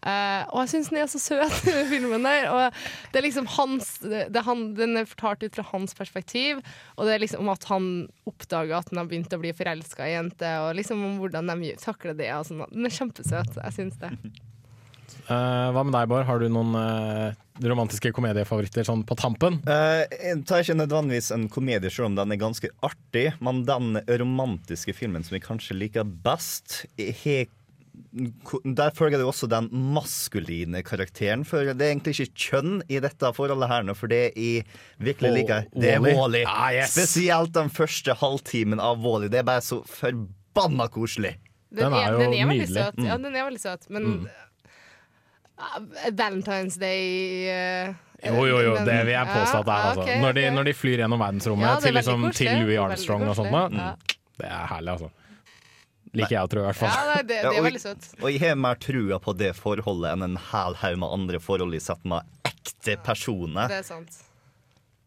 Eh, og jeg syns den er så søt, *laughs* den filmen der. Og det er liksom hans det, det er han, Den er fortalt ut fra hans perspektiv, og det er liksom om at han oppdager at han har begynt å bli forelska i jente, og liksom om hvordan de takler det. Og sånn. Den er kjempesøt, jeg syns det. Uh, *laughs* hva med deg, Bård? Har du noen uh, romantiske komediefavoritter sånn på tampen? Uh, jeg tar ikke nødvendigvis en komedie, selv om den er ganske artig. Men den romantiske filmen som jeg kanskje liker best, he, der følger det også den maskuline karakteren. For det er egentlig ikke kjønn i dette forholdet her nå, for det jeg virkelig liker, det er. Wall-E. Ah, yes. Spesielt den første halvtimen av Wall-E. Det er bare så forbanna koselig. Den, Den er er, jo den er veldig nydelig. søt. Ja, Mm. den er veldig søt, men Mm. eh, Valentine's Day uh, Jo, jo, jo, det vil jeg påstå at det er. Altså. Når, de, når de flyr gjennom verdensrommet Ja, er til, liksom, til Louis Armstrong og sånt, da. Det er herlig, altså. Liker jeg å tro, i hvert fall. Ja, det, det, det er veldig søtt. Og jeg har mer trua på det forholdet enn en hel haug med andre forhold jeg setter med ekte personer. Det er sant.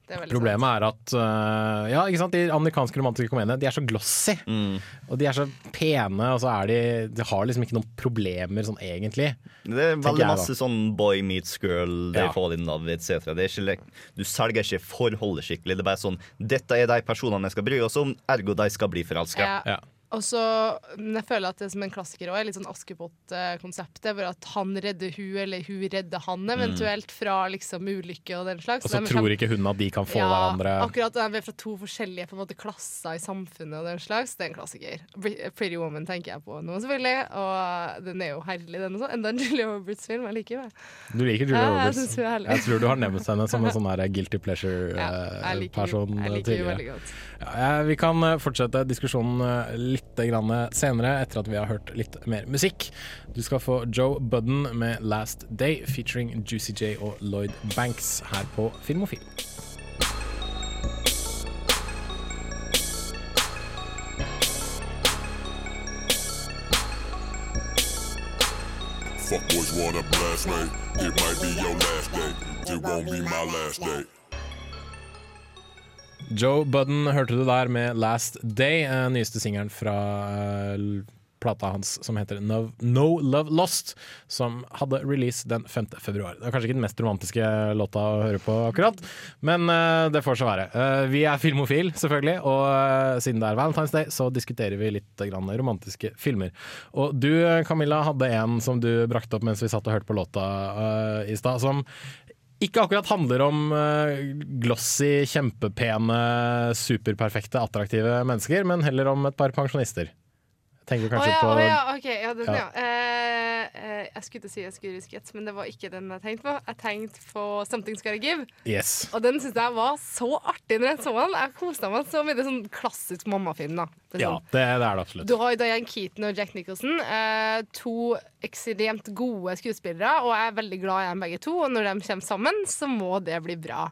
Det er Problemet Problemet er at uh, Ja, ikke sant, de amerikanske romantiske komediene De er så glossy. Mm. Og de er så pene, og så er de De har liksom ikke noen problemer sånn egentlig. Det er veldig jeg, da. masse sånn boy meets girl, they Ja. fall in love, etc. Det er ikke, du selger ikke forholdet skikkelig. Det er bare sånn Dette er de personene jeg skal bry oss om, ergo de skal bli forelska. Ja. Ja. Og så, men jeg føler at det er som en klassiker er litt sånn Askepott-konseptet, hvor at han redder hun, eller hun redder han eventuelt fra liksom ulykke og den slags. Og så tror ikke hun at de kan få ja, hverandre Akkurat, de er fra to forskjellige på en måte, klasser i samfunnet og den slags. Det er en klassiker. Pretty Woman tenker jeg på nå, selvfølgelig. Og den er jo herlig, den også. Enda en Julia Roberts-film. Jeg liker det. Du liker Julia Ja, jeg Roberts. er herlig. Jeg tror du har nevnt henne som en sånn guilty Ja, jeg pleasure-person liker jo- jeg liker jo veldig godt. Ja, vi kan eh, fortsette diskusjonen eh, litt senere, etter at vi har hørt litt mer musikk. Du skal få Joe Budden med 'Last Day', featuring Juicy J og Lloyd Banks her på Filmofil. Fuck boys wanna blast me. It might be your last day. It won't be my last day. Joe Budden hørte du der med 'Last Day', eh, nyeste singelen fra eh, plata hans som heter No, no Love Lost, som hadde release den 5. februar. Det er kanskje ikke den mest romantiske låta å høre på akkurat, men eh, det får så være. Eh, vi er filmofil, selvfølgelig, og eh, siden det er Valentine's Day, så diskuterer vi litt romantiske filmer. Og du, Camilla, hadde en som du brakte opp mens vi satt og hørte på låta i stad, som ikke akkurat handler om eh, glossy, kjempepene, superperfekte, attraktive mennesker, men heller om et par pensjonister. Tenker kanskje oh, ja, på oh, ja, ok, ja, den, Ja. uh, eh, jeg skulle til å si jeg Jets, men det var ikke den jeg tenkte på. Jeg tenkte på 'Something's Gotta Give'. Yes. Og den syns jeg var så artig når jeg så den. Jeg kosa meg så mye. Det er sånn klassisk mammafilm. da Det Ja, sånn. det, det er det absolutt. Du har Diane Keaton og Jack Nicholson. Uh, to ekstremt gode skuespillere, og jeg er veldig glad i dem begge to. Og når de kommer sammen, så må det bli bra.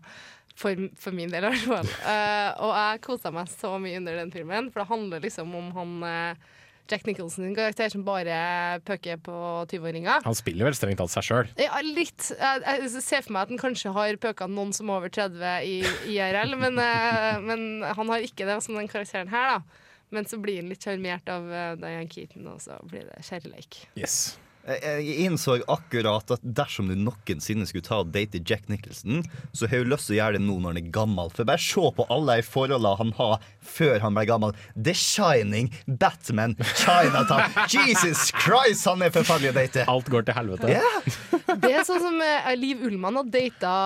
For, for min del, i hvert fall. *laughs* Og jeg kosa meg så mye under den filmen, for det handler liksom om han eh, Jack Nicholson, en karakter som bare pøker på 20-åringer. Han spiller vel strengt tatt seg sjøl. Ja, litt. Jeg, ser for meg at han kanskje har pøka noen som er over 30 i IRL, men, eh, men han har ikke det som den karakteren her, da. Men så blir han litt sjarmert av eh, Diane Keaton, og så blir det kjærleik. Yes. Jeg innså akkurat at dersom du noensinne skulle ta og date Jack Nicholson, så har hun lyst til å gjøre det nå når han er gammel. For bare se på alle de forholdene han har før han ble gammel. The Shining, Batman, Chinatown. *laughs* Jesus Christ, han er forferdelig å date! Alt går til helvete. Yeah. Det er sånn som eh, Liv Ullmann har data,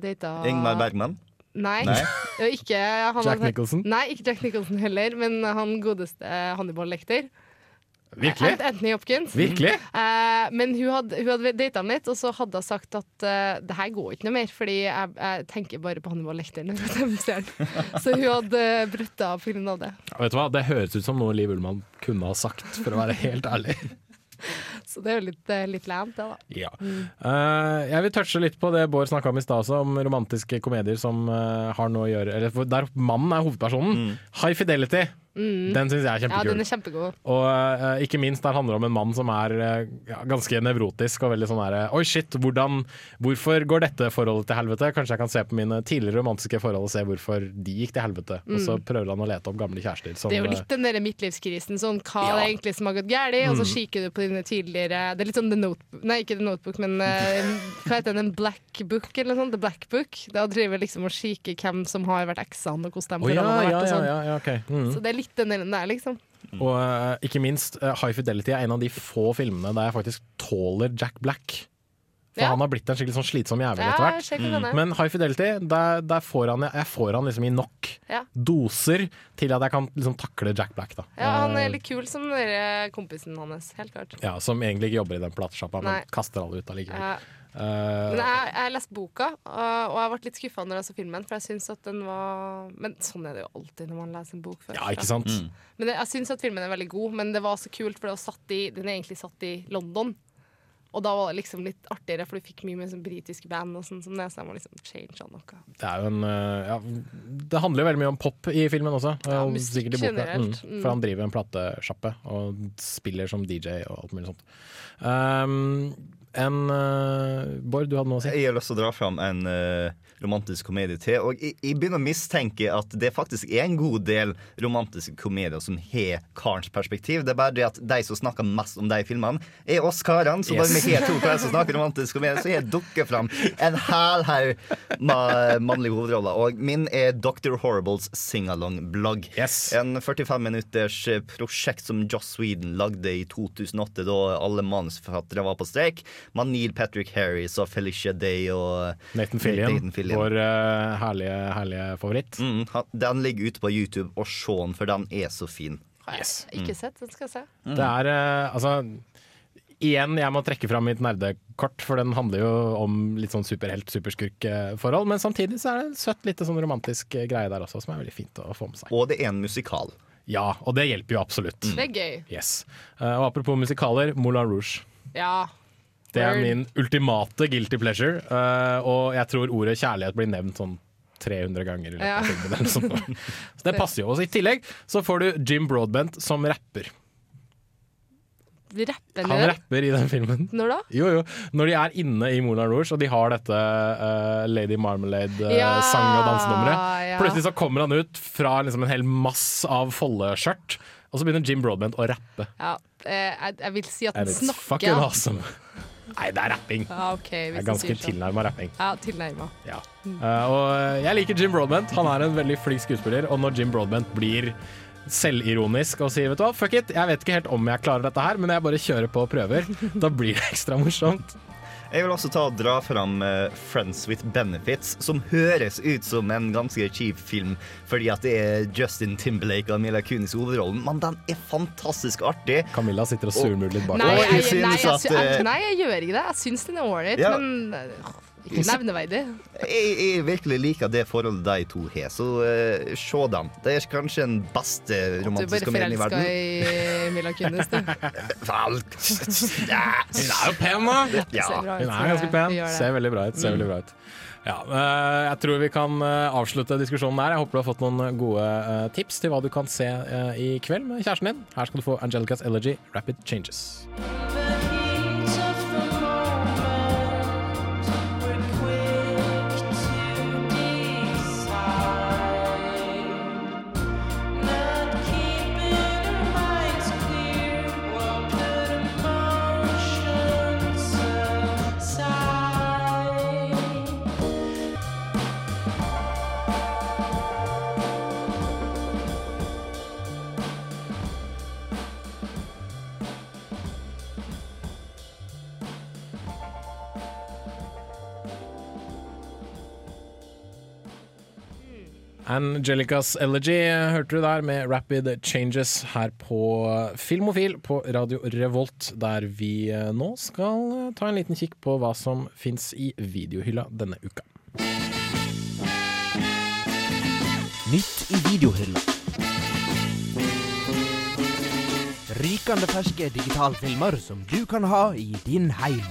data Ingmar Bergman. Nei. Nei. *laughs* Ikke, han Jack Nicholson? Nei, ikke Jack Nicholson heller, men han godeste Hannibal Lecter. Virkelig? Anthony Hopkins. Virkelig? Uh, men hun hadde, hun hadde data ham litt, og så hadde hun sagt at uh, det her går ikke noe mer, fordi jeg, jeg tenker bare på Hannibal når jeg ser. Så hun hadde brutt av pga. det. Vet du hva, Det høres ut som noe Liv Ullmann kunne ha sagt, for å være helt ærlig. *laughs* Så det er jo litt, eh, litt lant, det, da. Ja. Mm. Eh, jeg vil touche litt på det Bård snakka om i stad også, om romantiske komedier som uh, har noe å gjøre Eller der mannen er hovedpersonen. High Fidelity. Mm. Den syns jeg er Ja, den er kjempegod. Og uh, ikke minst der handler det om en mann som er uh, ganske nevrotisk og veldig sånn derre Oi, shit, hvordan, hvorfor går dette forholdet til helvete? Kanskje jeg kan se på mine tidligere romantiske forhold og se hvorfor de gikk til helvete. Og så Mm. prøver han å lete opp gamle kjærester. Sånn, Det er jo eh, litt den der midtlivskrisen. Sånn, hva Ja. er det egentlig som har gått galt? Og så Mm. kikker du på dine tidligere Det er litt sånn The Notebook Nei, ikke The Notebook, men uh, *laughs* hva heter den? En Black Book, eller noe sånt? The Black Book. Da driver liksom og kikker hvem som har vært eksene, og hvordan de ja, har ja, vært. Og ja, sånn. ja, ja, okay. Mm. Så det er litt den delen der, liksom. Og eh, ikke minst, eh, High Fidelity er en av de få filmene der jeg faktisk tåler Jack Black. For Ja. han har blitt en skikkelig sånn slitsom jævel Ja, etter er. hvert. Men High Fidelity, der, der får han, jeg får han liksom i nok Ja. doser til at jeg kan liksom takle Jack Black. da. Ja, han Eh, er litt kul som dere, kompisen hans, helt klart. ja, som egentlig ikke jobber i den platesjappa, men kaster alle ut allikevel. Ja. Uh, Men jeg, jeg leste boka, og og jeg ble litt skuffa når jeg så filmen, for jeg synes at den var Men sånn er det jo alltid når man leser en bok først. Ja, ikke sant? Mm. Men jeg, jeg syns at filmen er veldig god, men det var så kult, for det var satt i, den er egentlig satt i London. Og da var det liksom litt artigere, for du fikk mye mer sånn britiske band og sånn som det, så jeg må liksom change noe. det er jo en eh, ja, Det handler jo veldig mye om pop i filmen også. Ja, og musikk generelt, Mm, mm. for han driver en platesjappe og spiller som DJ og alt mulig sånt. Um, en uh, Bård, du hadde noe å si? Jeg har lyst til å dra fram en uh, romantisk komedie til. Og jeg, jeg begynner å mistenke at det faktisk er en god del romantiske komedier som har karens perspektiv. Det er bare det at de som snakker mest om de filmene, er oss karene. Så bare Yes. vi har to karer som snakker romantisk komedie, så jeg dukket fram en hæl haug med mannlige hovedroller. Og min er Dr. Horribles singalong-blogg. Yes. En 45 minutters prosjekt som Joss Sweden lagde i 2008, da alle manusforfattere var på streik. Med Neil Patrick Harris og Felicia Day og Nathan Fillion, Nathan Fillion. vår uh, herlige, herlige favoritt. Mm, han- den ligger ute på YouTube, og se den, for den er så fin. Yes. Ikke sett, den skal jeg se. Det er uh, altså Igjen, jeg må trekke fram mitt nerdekort, for den handler jo om litt sånn superhelt-superskurk-forhold. Men samtidig så er det søtt lite sånn romantisk eh, greie der også, som er veldig fint å få med seg. Og det er en musikal. Ja, og det hjelper jo absolutt. Det er gøy. Yes. Uh, og apropos musikaler, Moulin Rouge. Ja. Det er min ultimate guilty pleasure, Uh, og jeg tror ordet kjærlighet blir nevnt sånn 300 ganger Ja. filmen. *laughs* Så det passer jo. Også. I tillegg så får du Jim Broadbent som rapper. Rapper Han rapper i den filmen. Når da? Jo, jo. Når de er inne i Moulin Rouge, og de har dette uh, Lady Marmalade-sang Ja, og dansenummeret. ja. Plutselig så kommer han ut fra liksom en hel mass av foldeskjørt, og så begynner Jim Broadbent å rappe. Ja, eh, jeg, jeg vil si at And den snakker. fucking awesome. Nei, det er rapping. Ja, ok, Det er ganske sånn. tilnærma rapping. Ja, tilnærma. Ja. Eh, og jeg liker Jim Broadbent. Han er en veldig flink skuespiller. Og når Jim Broadbent blir selvironisk og sier vet du hva, fuck it, jeg vet ikke helt om jeg klarer dette her, men jeg bare kjører på og prøver, *laughs* da blir det ekstra morsomt. Jeg vil også ta og dra fram uh, Friends with Benefits, som høres ut som en ganske kjip film fordi at det er Justin Timberlake og Mila Kunis i hovedrollen, men den er fantastisk artig. Camilla sitter og surmuler litt bak. Nei, jeg, jeg, jeg nei, synes jeg, eh, nei, jeg gjør ikke det. Jeg syns den er ålreit, Ja. men eh, ikke *laughs* nevneverdig. jeg, jeg virkelig liker det forholdet de to har, så uh, se dem. Det er kanskje den beste Du er i bare Du bare forelska i Mila Kunis, du. *laughs* Vel. *laughs* Hun er jo pen, da! Ja. Hun er ganske pen. Ser veldig bra ut. Ser veldig bra ut. Ja, eh, jeg tror vi kan eh, avslutte diskusjonen der. Jeg håper du har fått noen gode tips til hva du kan se i kveld med kjæresten din. Her skal du få Angelicas Elegy, Rapid Changes. Angelicas Elegy hørte du der med Rapid Changes her på Filmofil på Radio Revolt, der vi eh, nå skal eh, ta en liten kikk på hva som fins i videohylla denne uka. Nytt i videohylla. Rykende ferske digitalfilmer som du kan ha i din heim.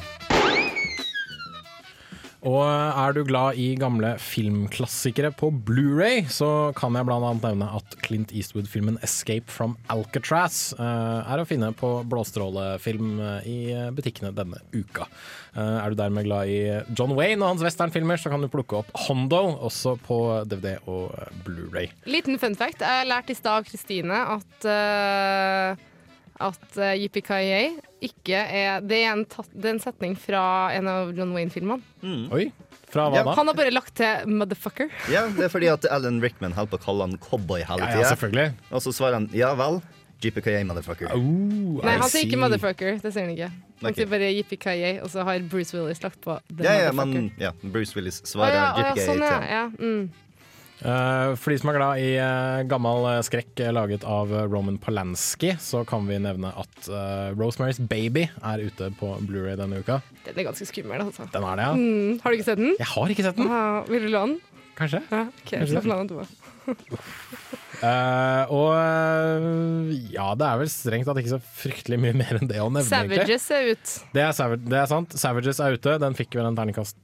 Og er du glad i gamle filmklassikere på Blu-ray, så kan jeg annet nevne at Clint Eastwood-filmen 'Escape from Alcatraz' eh, er å finne på blåstrålefilm eh, i butikkene denne uka. Eh, Er du dermed glad i John Wayne og hans westernfilmer, så kan du plukke opp Hondo, også på DVD og eh, Blu-ray. Liten fun fact. Jeg lærte i stad av Kristine at uh, at uh, Yippee ikke er det er, en tatt, det er en setning fra en av John Wayne-filmene. Oi, fra hva Ja. da? Han har bare lagt til 'motherfucker'. Ja, det er fordi at Alan Rickman holder på å kalle han cowboy hele Ja, tida. ja, selvfølgelig. Og så svarer han ja vel. GPKA, motherfucker. Nei, han sier ikke 'motherfucker'. Det sier han ikke. Han okay. sier bare 'yippee og så har Bruce Willis lagt på 'the Ja, ja, men ja, Bruce Willis svarer svarer ja, ah, ja, sånn, ja. ja. Mm. Eh, For de som er glad i eh, gammel eh, skrekk laget av Roman Polanski, så kan vi nevne at Rosemary's Baby er ute på Blu-ray denne uka. Den er ganske skummel, altså. Den er det, ja. Mm. Har du ikke sett den? Jeg har ikke sett den. Ah, vil du låne den? Kanskje. Ja, okay, Kanskje. den etterpå. *laughs* Eh, og ja, det er vel strengt tatt ikke så fryktelig mye mer enn det å nevne. egentlig. Savages er ut. Det er, det er sant. Savages er ute. Den fikk vel en terningkast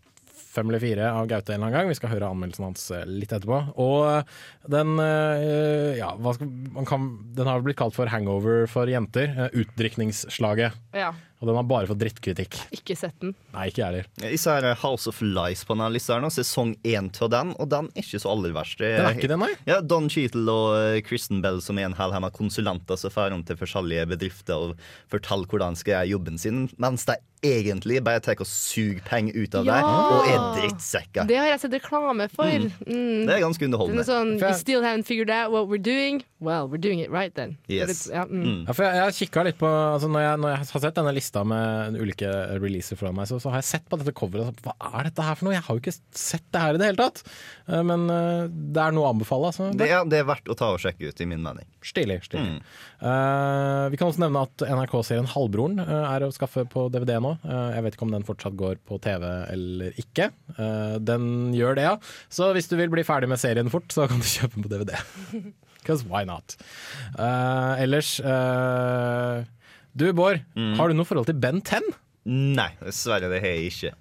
fem eller fire av Gaute en eller annen gang. Vi skal høre anmeldelsen hans eh, litt etterpå. Og eh, den eh, ja, hva skal, man kan, den har blitt kalt for hangover for jenter. Utdrikningsslaget. Ja. Og den har bare fått drittkritikk. Ikke sett den. Nei, ikke jeg heller. Jeg ser House of Lies på denne lista, her nå, sesong én av den, og den er ikke så aller verst. Den er ikke den, nei? Ja, Don Cheatle og eh, Kristen Bell, som er en hel haug med konsulenter som drar rundt til forskjellige bedrifter og forteller hvordan skal gjøre jobben sin, mens de egentlig bare tar og suger penger ut av Ja! deg og er drittsekker. Det har jeg sett reklame for. Mm. Mm. Det er ganske Den underholdende. er sånn, you still haven't figured out what we're doing. Well, we're doing it right then. Yes. Ja, mm. Ja, for jeg, jeg litt på altså når, jeg, når jeg har sett denne lista med ulike releaser foran meg, så, så har jeg sett på dette coveret. og så, Hva er dette her for noe? Jeg har jo ikke sett det her i det hele tatt. Eh, Men eh, det er noe å anbefale. Altså. Det er, det er verdt å ta og sjekke ut, i min mening. Stilig. stilig. Mm. Uh, vi kan også nevne at NRK-serien Halvbroren er å skaffe på DVD nå. Uh, jeg vet ikke om den fortsatt går på TV eller ikke. Uh, den gjør det, ja. Så hvis du vil bli ferdig med serien fort, så kan du kjøpe den på DVD. Because *laughs* why not? Ellers Du, Bård. Har du noe forhold til Ben 10? Nei, dessverre. Det har jeg ikke.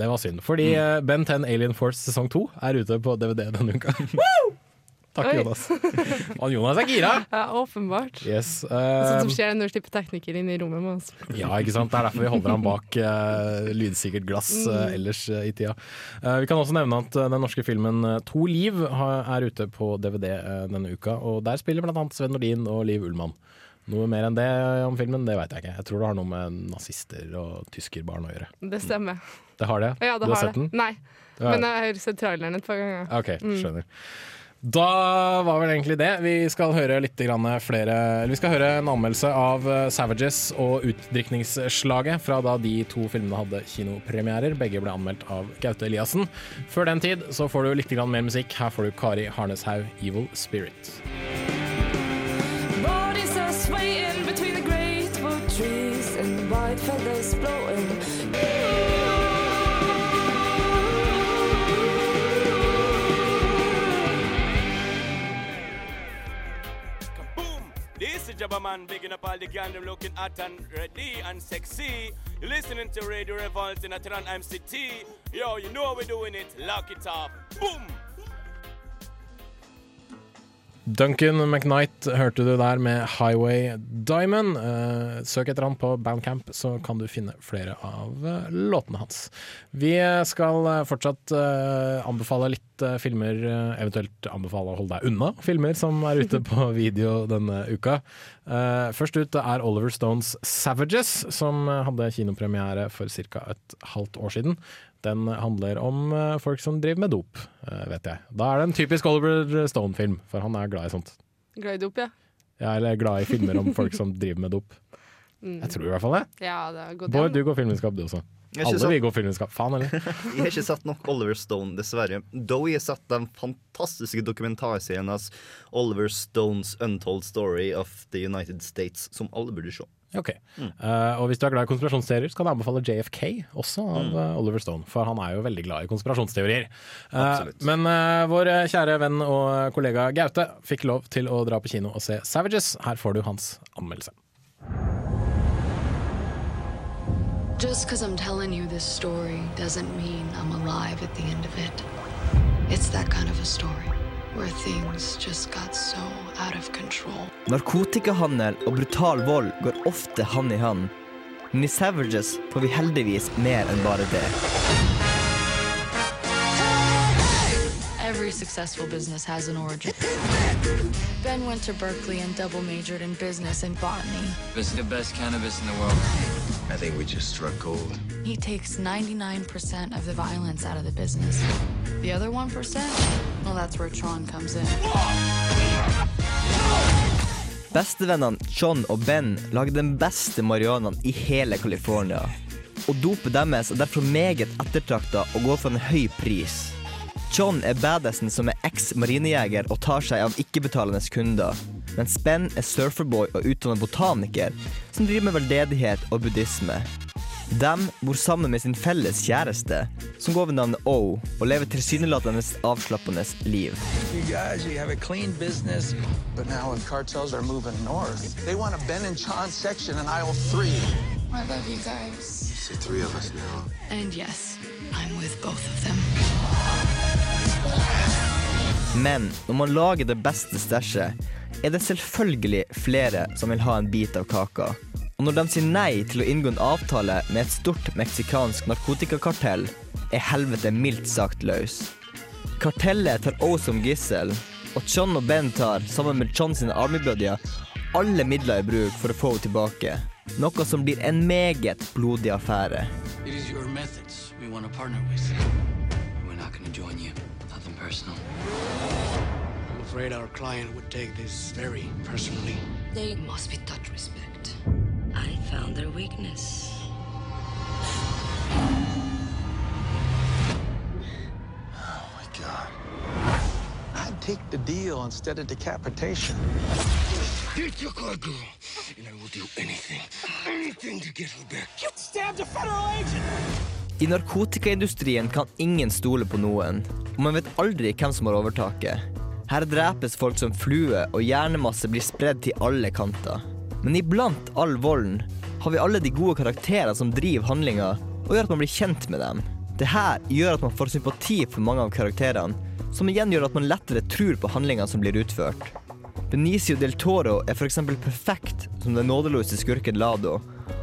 Det var synd. Fordi mm. Ben 10 Alien Force sesong 2 er ute på DVD denne uka. *laughs* Takk, Oi. Jonas. Og Jonas er gira! *laughs* Ja, åpenbart. Yes, Sånn som eh, skjer når du slipper teknikere inn i rommet med oss. Ja, ikke sant? Det er derfor vi holder ham bak uh, lydsikkert glass eh, Mm. ellers eh, i tida. Eh, vi kan også nevne at eh, den norske filmen eh, To liv har, er ute på DVD eh, denne uka. Og der spiller blant annet Sven Nordin og Liv Ullmann. Noe mer enn det om filmen, det veit jeg ikke. Jeg tror det har noe med nazister og tyskerbarn å gjøre. Det stemmer. Det har det? Ja, det du har, har sett det. den? Nei, men jeg har sett traileren et par ganger. Ok, Mm. skjønner. Da var vel egentlig det. Vi skal høre litt flere eller Vi skal høre en anmeldelse av eh, Savages og Utdrikningsslaget fra da de to filmene hadde kinopremierer. Begge ble anmeldt av Gaute Eliassen. Før den tid så får du litt mer musikk. Her får du Kari Harneshaug, 'Evil Spirit'. Are swaying between the wood trees and white feathers blowing. This is Jabba Man, bigging up all the gang, them looking hot and ready and sexy. You're listening to Radio Revolt in Atran MCT. Yo, you know how we're doing it. Lock it up. Boom! Duncan McKnight hørte du der med 'Highway Diamond'. Eh, søk etter han på Bandcamp, så kan du finne flere av eh, låtene hans. Vi skal eh, fortsatt anbefale litt filmer, eventuelt anbefale å holde deg unna filmer som er ute *laughs* på video denne uka. Først ut er Oliver Stones 'Savages', som hadde kinopremiere for ca. et halvt år siden. Den handler om eh, folk som driver med dop, eh, vet jeg. Da er det en typisk Oliver Stone-film, for han er glad i sånt. Glad i dop, ja. ja eller glad i filmer om folk som driver med dop. Mm. Jeg tror i hvert fall det. Ja, det har gått Bård, du går filmvitenskap du også. Alle vil gå går filmvitenskap. Faen, eller? *laughs* Jeg har ikke sett nok Oliver Stone, dessverre. Dog jeg har sett den fantastiske dokumentarserien hans Oliver Stones Untold Story of the United States, som alle burde se. Ok. Eh, og hvis du er glad i konspirasjonsteorier, så kan jeg anbefale JFK, også av Mm. uh, Oliver Stone. For han er jo veldig glad i konspirasjonsteorier. Uh, men vår kjære venn og kollega Gaute fikk lov til å dra på kino og se Savages. Her får du hans anmeldelse. Just because I'm telling you this story doesn't mean I'm alive at the end of it. It's that kind of a story where things just got so out of control. Narkotikahandel og brutal vold går ofte hand i hand. Men i Savages får vi heldigvis mer enn bare det. Every successful business has an origin. Ben went to Berkeley and double majored in business and botany. This is the best cannabis in the world. I think we just struck gold. He takes 99% of the violence out of the business. The other 1%, well, that's where Tron comes in. Bestevennene John og Ben lager den beste marihuanaen i hele California. Og dopet deres er derfor meget ettertrakta og går for en høy pris. John er badassen som er eks-marinejeger og tar seg av ikke-betalende kunder. Mens Ben er surferboy og utdannet botaniker som driver med veldedighet og buddhisme. De bor sammen med sin felles kjæreste, som går ved navnet O, og lever tilsynelatende avslappende liv. Guys, business, yes. Men når man lager det beste stæsjet, er det selvfølgelig flere som vil ha en bit av kaka. Og når de sier nei til å inngå en avtale med et stort meksikansk narkotikakartell, er helvete mildt sagt løs. Kartellet tar O som gissel, og John og Ben tar, sammen med John sine armybuddier, alle midler i bruk for å få henne tilbake. Noe som blir en meget blodig affære. It is your methods we want to partner with. We're not going to join you. Nothing personal. I'm afraid our client would take this very personally. They must be taught respect. I found their weakness. Oh my God. I'd take the deal instead of decapitation. Get your car, girl, and I will do anything, anything to get her back. You stabbed a federal agent! I narkotikaindustrien kan ingen stole på noen, og man vet aldri hvem som har overtaket. Her drepes folk som flue, og hjernemasse blir spredd til alle kanter. Men iblant all volden har vi alle de gode karakterene som driver handlinga, og gjør at man blir kjent med dem. Det her gjør at man får sympati for mange av karakterene, som igjen gjør at man lettere tror på handlingene som blir utført. Benicio del Toro er f.eks. perfekt som den nådeløse skurken Lado.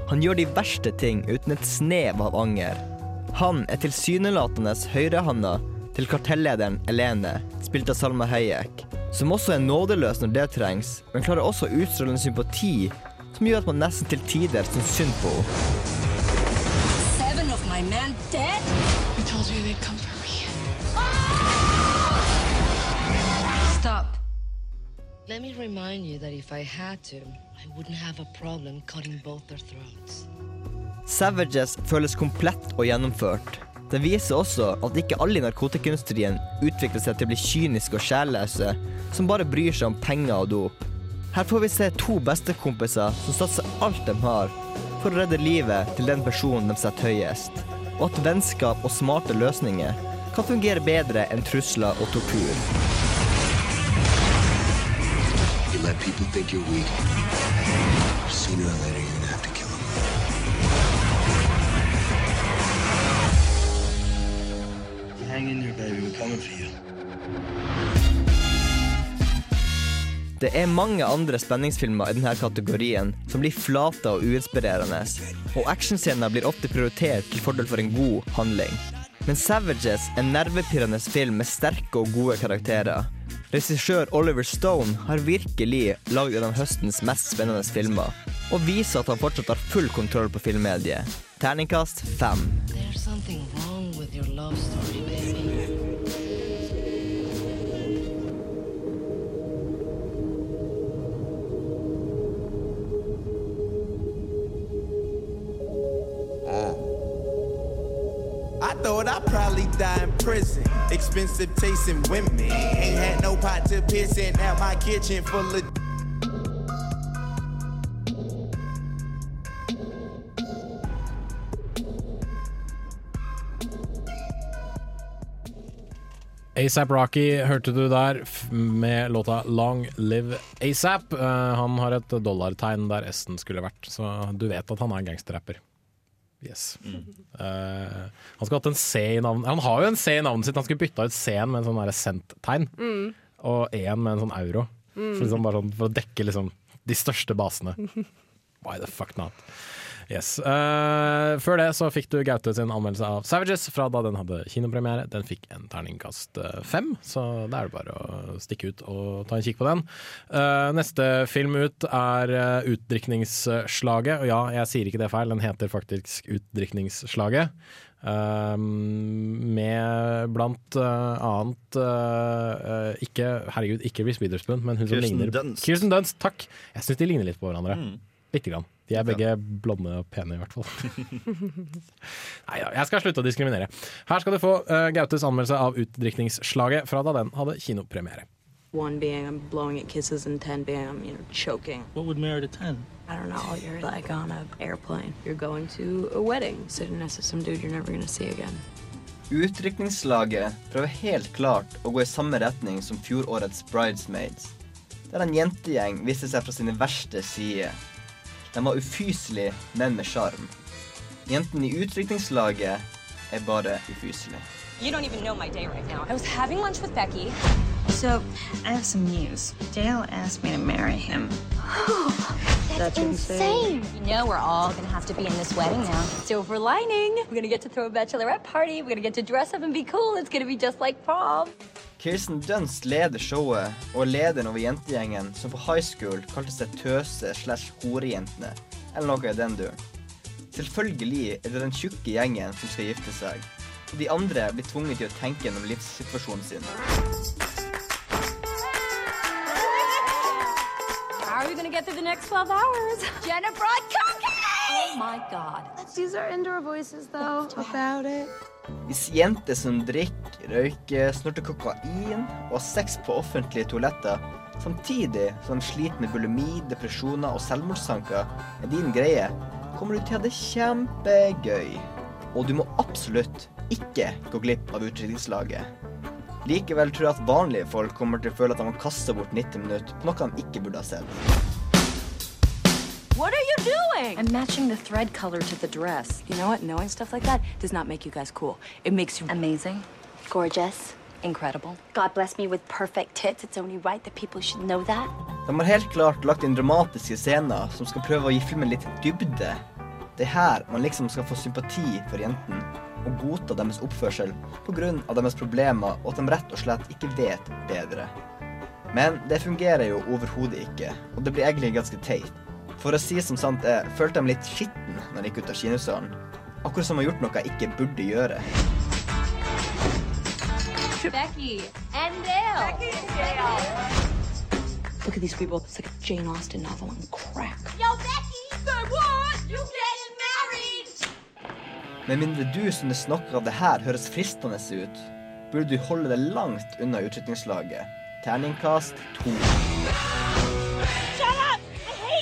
Han gjør de verste ting uten et snev av anger. Han er tilsynelatende høyrehanda til kartellederen Elene, spilt av Salma Hayek, som også er nådeløs når det trengs, men klarer også å utstråle en sympati som gjør at man nesten til tider syns synd på henne. Seven of my men dead? I told you they'd come for me. Stop. Let me remind you that if I had to, I wouldn't have a problem cutting both their throats. Savages føles komplett og gjennomført. Den viser også at ikke alle i narkotikaindustrien utvikler seg til å bli kyniske og sjelløse, som bare bryr seg om penger og dop. Her får vi se to bestekompiser som satser alt de har for å redde livet til den personen de setter høyest, og at vennskap og smarte løsninger kan fungere bedre enn trusler og tortur. You let people think you're weak. Sooner or later, you're Hang in there, baby. We're coming for you. Det er mange andre spenningsfilmer i denne kategorien som blir flate og uinspirerende, og actionscener blir ofte prioritert til fordel for en god handling. Men Savages er en nervepirrende film med sterke og gode karakterer. Regissør Oliver Stone har virkelig lagd en av høstens mest spennende filmer, og viser at han fortsatt har full kontroll på filmmediet. Terningkast fem. I thought I'd probably die in prison. Expensive tasting women. Ain't had no pot to piss in. Now my kitchen full of. ASAP Rocky hørte du der med låta 'Long Live ASAP'. Uh, han har et dollartegn der S-en skulle vært, så du vet at han er gangsterrapper. Yes. Eh, han skulle hatt en C i navnet Han har jo en C i navnet sitt, han skulle bytta ut C-en med en sånn cent-tegn, Mm. og E-en med en sånn euro. Mm. For, liksom sånn, for å dekke liksom de største basene. *laughs* Why the fuck not? Yes. Uh, før det så fikk du Gaute sin anmeldelse av Savages fra da den hadde kinopremiere. Den fikk en terningkast eh, fem, så da er det bare å stikke ut og ta en kikk på den. Uh, neste film ut er uh, Utdrikningsslaget. Og ja, jeg sier ikke det feil, den heter faktisk Utdrikningsslaget. Uh, med blant uh, annet eh, ikke, Herregud, ikke Reece Witherspoon, men hun som Kirsten ligner Dunst. Kirsten Dunst, takk! Jeg syns de ligner litt på hverandre. Mm. Lite grann. De er begge blonde og pene, i hvert fall. *laughs* Nei da, jeg skal slutte å diskriminere. Her skal du få uh, Gautes anmeldelse av Utdrikningsslaget fra da den hadde kinopremiere. One being I'm blowing at kisses, and ten being I'm, you know, choking. What would merit a 10? I don't know. You're like on an airplane. You're going to a wedding, sitting next to some dude you're never gonna see again. Utdrikningslaget prøver helt klart å gå i samme retning som fjorårets Bridesmaids, der en jentegjeng viste seg fra sine verste sider. De var ufyselige, men med sjarm. Jentene i utdrikningslaget er bare ufyselige. You don't even know my day right now. I was having lunch with Becky. So, I have some news. Dale asked me to marry him. *gasps* That's insane. You know we're all gonna have to be in this wedding now. Silver lining. We're gonna get to throw a bachelorette party. We're gonna get to dress up and be cool. It's gonna be just like prom. Kirsten Dunst leder showet og er lederen over jentegjengen som på high school kalte seg tøse slash horejentene, eller noe i den duren. Selvfølgelig er det den tjukke gjengen som skal gifte seg, og de andre blir tvunget til å tenke gjennom livssituasjonen sin. How are we gonna get through the next 12 hours? Jenna brought cocaine! Oh my god. Let's use indoor voices, though, about it. Hvis jenter som drikker, røyker, snorter kokain og har sex på offentlige toaletter, samtidig som de sliter med bulimi, depresjoner og selvmordstanker, er din greie, kommer du til å ha det kjempegøy. Og du må absolutt ikke gå glipp av utdrikningslaget. Likevel tror jeg at vanlige folk kommer til å føle at de må kaste bort 90 minutter på noe de ikke burde ha sett. What are you doing? I'm matching the thread color to the dress. You know what? Knowing stuff like that does not make you guys cool. It makes you Amazing, gorgeous, incredible. God bless me with perfect tits. It's only right that people should know that. De har helt klart lagt inn dramatiske scener som skal prøve å gi filmen litt dybde. Det er her man liksom skal få sympati for jentene og godta deres oppførsel pga. deres problemer og at de rett og slett ikke vet bedre. Men det fungerer jo overhodet ikke, og det blir egentlig ganske teit. For å si som sant er, følte jeg meg litt skitten når jeg gikk ut av kinosalen. Akkurat som å ha gjort noe jeg ikke burde gjøre. Becky and Dale. Becky and Dale. Look at these people. It's like a Jane Austen novel on crack. Yo, Becky! The what? You married? Med mindre du som det snakker av det her høres fristende ut, burde du holde deg langt unna utrykningslaget. Terningkast to. Shut up! I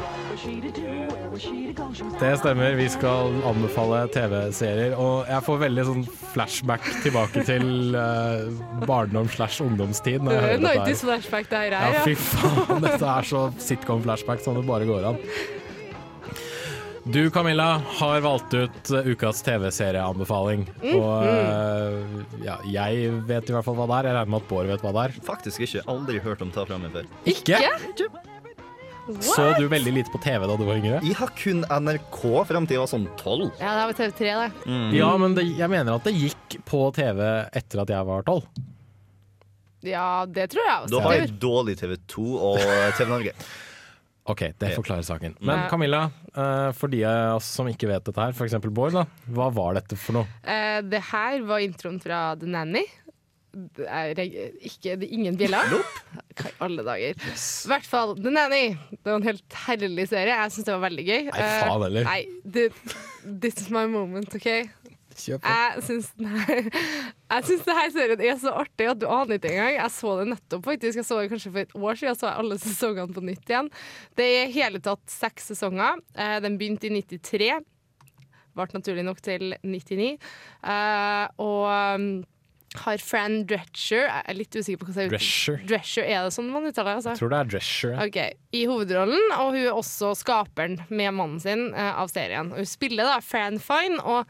Det stemmer, vi skal anbefale TV-serier. Og jeg får veldig sånn flashback tilbake til uh, barndom slash ungdomstid. Når jeg hører dette her. flashback det her Ja, er, fy faen. Dette er så sitcom-flashback som det bare går an. Du Camilla har valgt ut uh, ukas TV-serieanbefaling. Mm. Og uh, ja, jeg vet i hvert fall hva det er. Jeg regner med at Bård vet hva det er. Faktisk ikke. Aldri hørt om Ta fram meg før. Ikke? Så du veldig lite på TV da du var yngre? Jeg har kun NRK fram til jeg var sånn tolv. Ja, det var TV3, det. Ja, men det, jeg mener at det gikk på TV etter at jeg var tolv. Ja, det tror jeg også. Da har jeg dårlig TV2 og TV Norge. Ok, det forklarer saken. Men. Camilla, eh, for de av oss som ikke vet dette her, f.eks. Bård, da, hva var dette for noe? Eh, det her var introen fra The Nanny. Er ikke, det er ingen bjeller. Hva i alle dager. I hvert fall The Nanny. Det var en helt herlig serie. Jeg syns det var veldig gøy. Nei, faen heller. Uh, Nei, det, this is my moment, OK? Kjør. Jeg syns den her Jeg synes det her serien er så artig at du aner ikke engang. Jeg så det nettopp, faktisk. Jeg så det kanskje for et år siden. Så jeg alle sesongene på nytt igjen. Det er i hele tatt seks sesonger. Uh, Den begynte i 93. Ble naturlig nok til 99. Uh, og um, har Fran Drescher Jeg er litt usikker på hva jeg Drescher. Drescher, Er det sånn man uttaler? Altså? Jeg tror det er Drescher. ja. Okay. I hovedrollen, og hun er også skaperen med mannen sin uh, av serien. Hun spiller da Fran Fine, og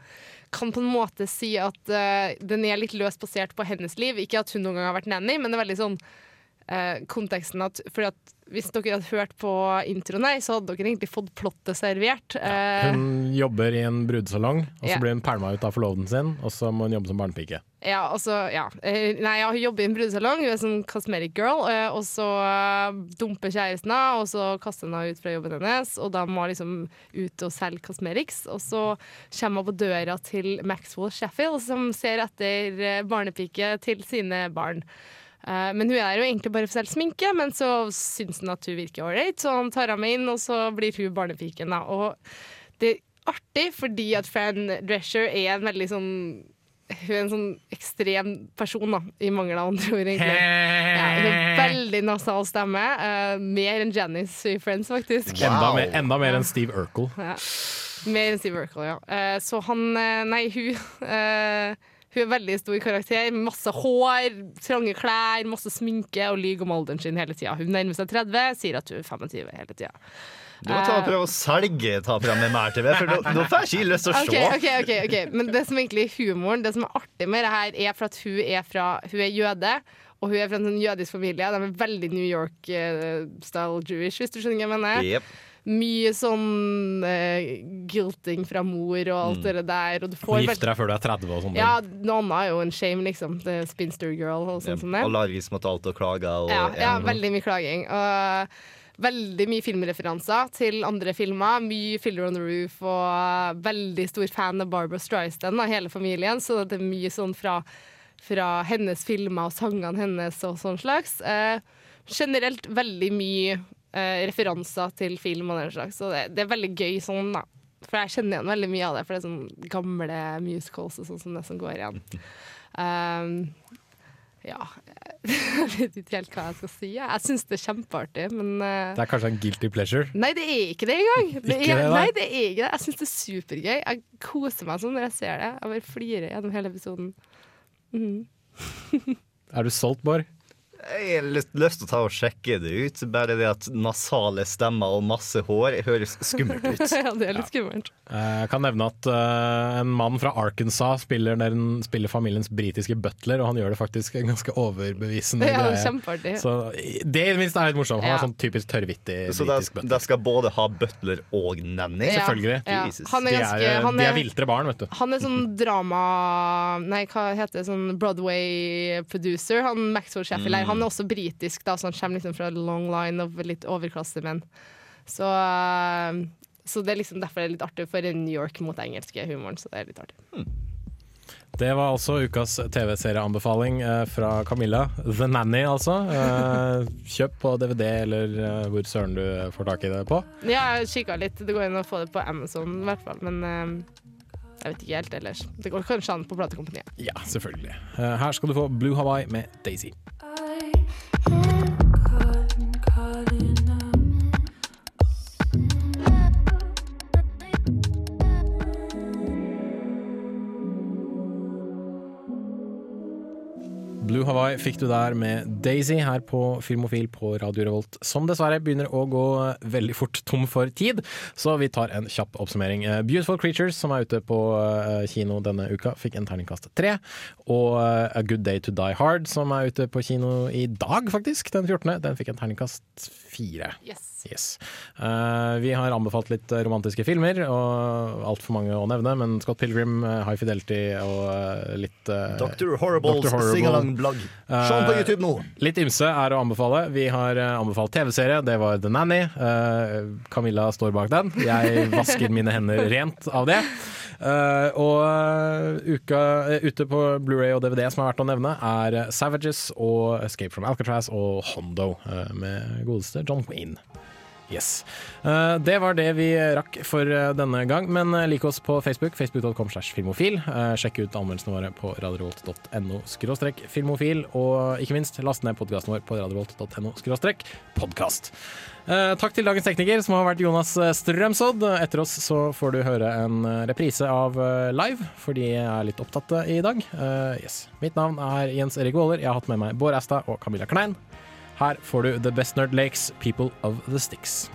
kan på en måte si at uh, den er litt løst basert på hennes liv. Ikke at hun noen gang har vært nanny, men det er veldig sånn uh, konteksten at, fordi at hvis dere hadde hørt på introen her, så hadde dere egentlig fått plottet servert. Ja. Hun jobber i en brudesalong, og så Ja. blir hun pælma ut av forloveden sin, og så må hun jobbe som barnepike. Ja, altså, ja. Eh, Nei, ja, hun jobber i en brudesalong, hun er sånn cosmetic girl, eh, og så eh, dumper kjæresten henne, og så kaster hun henne ut fra jobben hennes, og da må hun liksom ut og selge cosmetics, og så kommer hun på døra til Maxwell Sheffield, som ser etter eh, barnepike til sine barn. Eh, Men hun er jo egentlig bare for selv sminke, men så syns han at hun virker ålreit, så han tar henne med inn, og så blir hun barnepiken. Da. Og det er artig fordi at Fran Drescher er en veldig sånn hun er en sånn ekstrem person, da, i mangel av andre ord, egentlig. Ja, hun har *laughs* veldig nasal stemme. Uh, mer enn Janice i Friends, faktisk. Enda, mer, enda mer enn Steve Urkel. Ja. Mer enn Steve Urkel, ja. Uh, så han Nei, hun *laughs* eh, Hun er veldig stor karakter. Masse hår, trange klær, masse sminke og lyver om alderen sin hele tida. Hun nærmer seg 30, sier at hun er 25 hele tida. Du må ta og prøve å selge ta-programmet mer TV, for da- da får jeg ikke lyst til å se. se. ok, ok, ok. Men det som egentlig er humoren, det som er artig med det her, er for at hun er, fra, hun er jøde. Og hun er fra en sånn jødisk familie. De er veldig New York-style Jewish, hvis du skjønner hva jeg mener. Jep. Mye sånn eh, guilting fra mor og alt det der. Og du Og får gifte deg før du er 30 og sånn. Ja, Nonna er jo en shame, liksom. Er spinster girl og sånn som det. Allergisk mot alt og klager. Og, Ja, ja, veldig mye klaging. Og veldig mye filmreferanser til andre filmer. Mye 'Filler on the Roof og veldig stor fan av Barbara Streisand, og hele familien. Så det er mye sånn fra, fra hennes filmer og sangene hennes og sånn slags. Eh, generelt veldig mye eh, referanser til film og den slags, så det, det er veldig gøy sånn, da. For jeg kjenner igjen veldig mye av det, for det er sånn gamle musicals og sånn som det som går igjen. Um, ja *laughs* Jeg vet ikke helt hva jeg skal si. jeg. Jeg syns det er kjempeartig, men uh, Det er kanskje en guilty pleasure. Nei, det er ikke det engang. *laughs* Det er, det, nei, det er ikke det. Jeg syns det er supergøy. Jeg koser meg sånn når jeg ser det. Jeg bare flirer gjennom hele episoden. Mm. *laughs* Er du solgt, Bård? Jeg har lyst, lyst til å ta og sjekke det ut. Bare det at nasale stemmer og masse hår høres skummelt ut. *laughs* ja, det er litt skummelt. Eh, Jeg kan nevne at eh, en mann fra Arkansas spiller, den, spiller familiens britiske butler, og han gjør det faktisk en ganske overbevisende Ja, kjempeartig. Så det i det minste er litt morsomt. Han er sånn typisk tørrvittig Så de, britisk butler. de skal både ha butler og nanny? Ja, Selvfølgelig. ja. Han er De er, han de er, er viltre barn, vet du. Han er sånn drama Nei, hva heter det? Sånn Broadway-producer. Han Maxwell Sheffield. Mm. Han er også britisk, da, så han kommer liksom fra long line of litt overklassemenn. Så, eh, så det er liksom derfor det er litt artig for New York mot engelske humoren. Så det er litt artig. Det var altså ukas TV-serieanbefaling eh, fra Camilla. The Nanny, altså. Eh, *laughs* kjøp på DVD eller hvor søren du får tak i det på. Ja, jeg kikka litt. Det går an å få det på Amazon i hvert fall, men jeg vet ikke helt ellers. Det går kanskje an på platekompaniet. Ja, selvfølgelig. Her skal du få Blue Hawaii med Daisy. Blue Hawaii fikk du der med Daisy her på Filmofil på Radio Revolt, som dessverre begynner å gå veldig fort tom for tid, så vi tar en kjapp oppsummering. Eh, Beautiful Creatures, som er ute på eh, kino denne uka, fikk en terningkast tre. Og eh, A Good Day To Die Hard, som er ute på kino i dag, faktisk, den 14., den fikk en terningkast fire. Yes. Yes. Uh, vi har anbefalt litt romantiske filmer, og altfor mange å nevne, men Scott Pilgrim, eh, High Fidelity og eh, litt uh, Dr. Horribles Dr. Horrible. singalong-blogg. Se på YouTube nå! Litt ymse er å anbefale. Vi har anbefalt TV-serie. Det var The Nanny. Eh, Camilla står bak den. Jeg vasker mine hender rent av det. Eh, og eh, uka eh, ute på Blu-ray og DVD som er verdt å nevne, er Savages og Escape from Alcatraz og Hondo med godeste John Wayne. Yes. Eh, det var det vi rakk for eh, denne gang, men eh, lik oss på Facebook, facebook.com slash filmofil. Sjekk ut anmeldelsene våre på radiorolt.no skråstrekk filmofil, og ikke minst last ned podkasten vår på radiorolt.no skråstrekk podkast. Takk til dagens tekniker, som har vært Jonas Strømsodd. Etter oss så får du høre en reprise av Live, fordi jeg er litt opptatt i dag. Yes. Mitt navn er Jens Erik Waaler. Jeg har hatt med meg Bård Asta og Camilla Klein. Her får du The Best Nerd Lakes, People of the Sticks.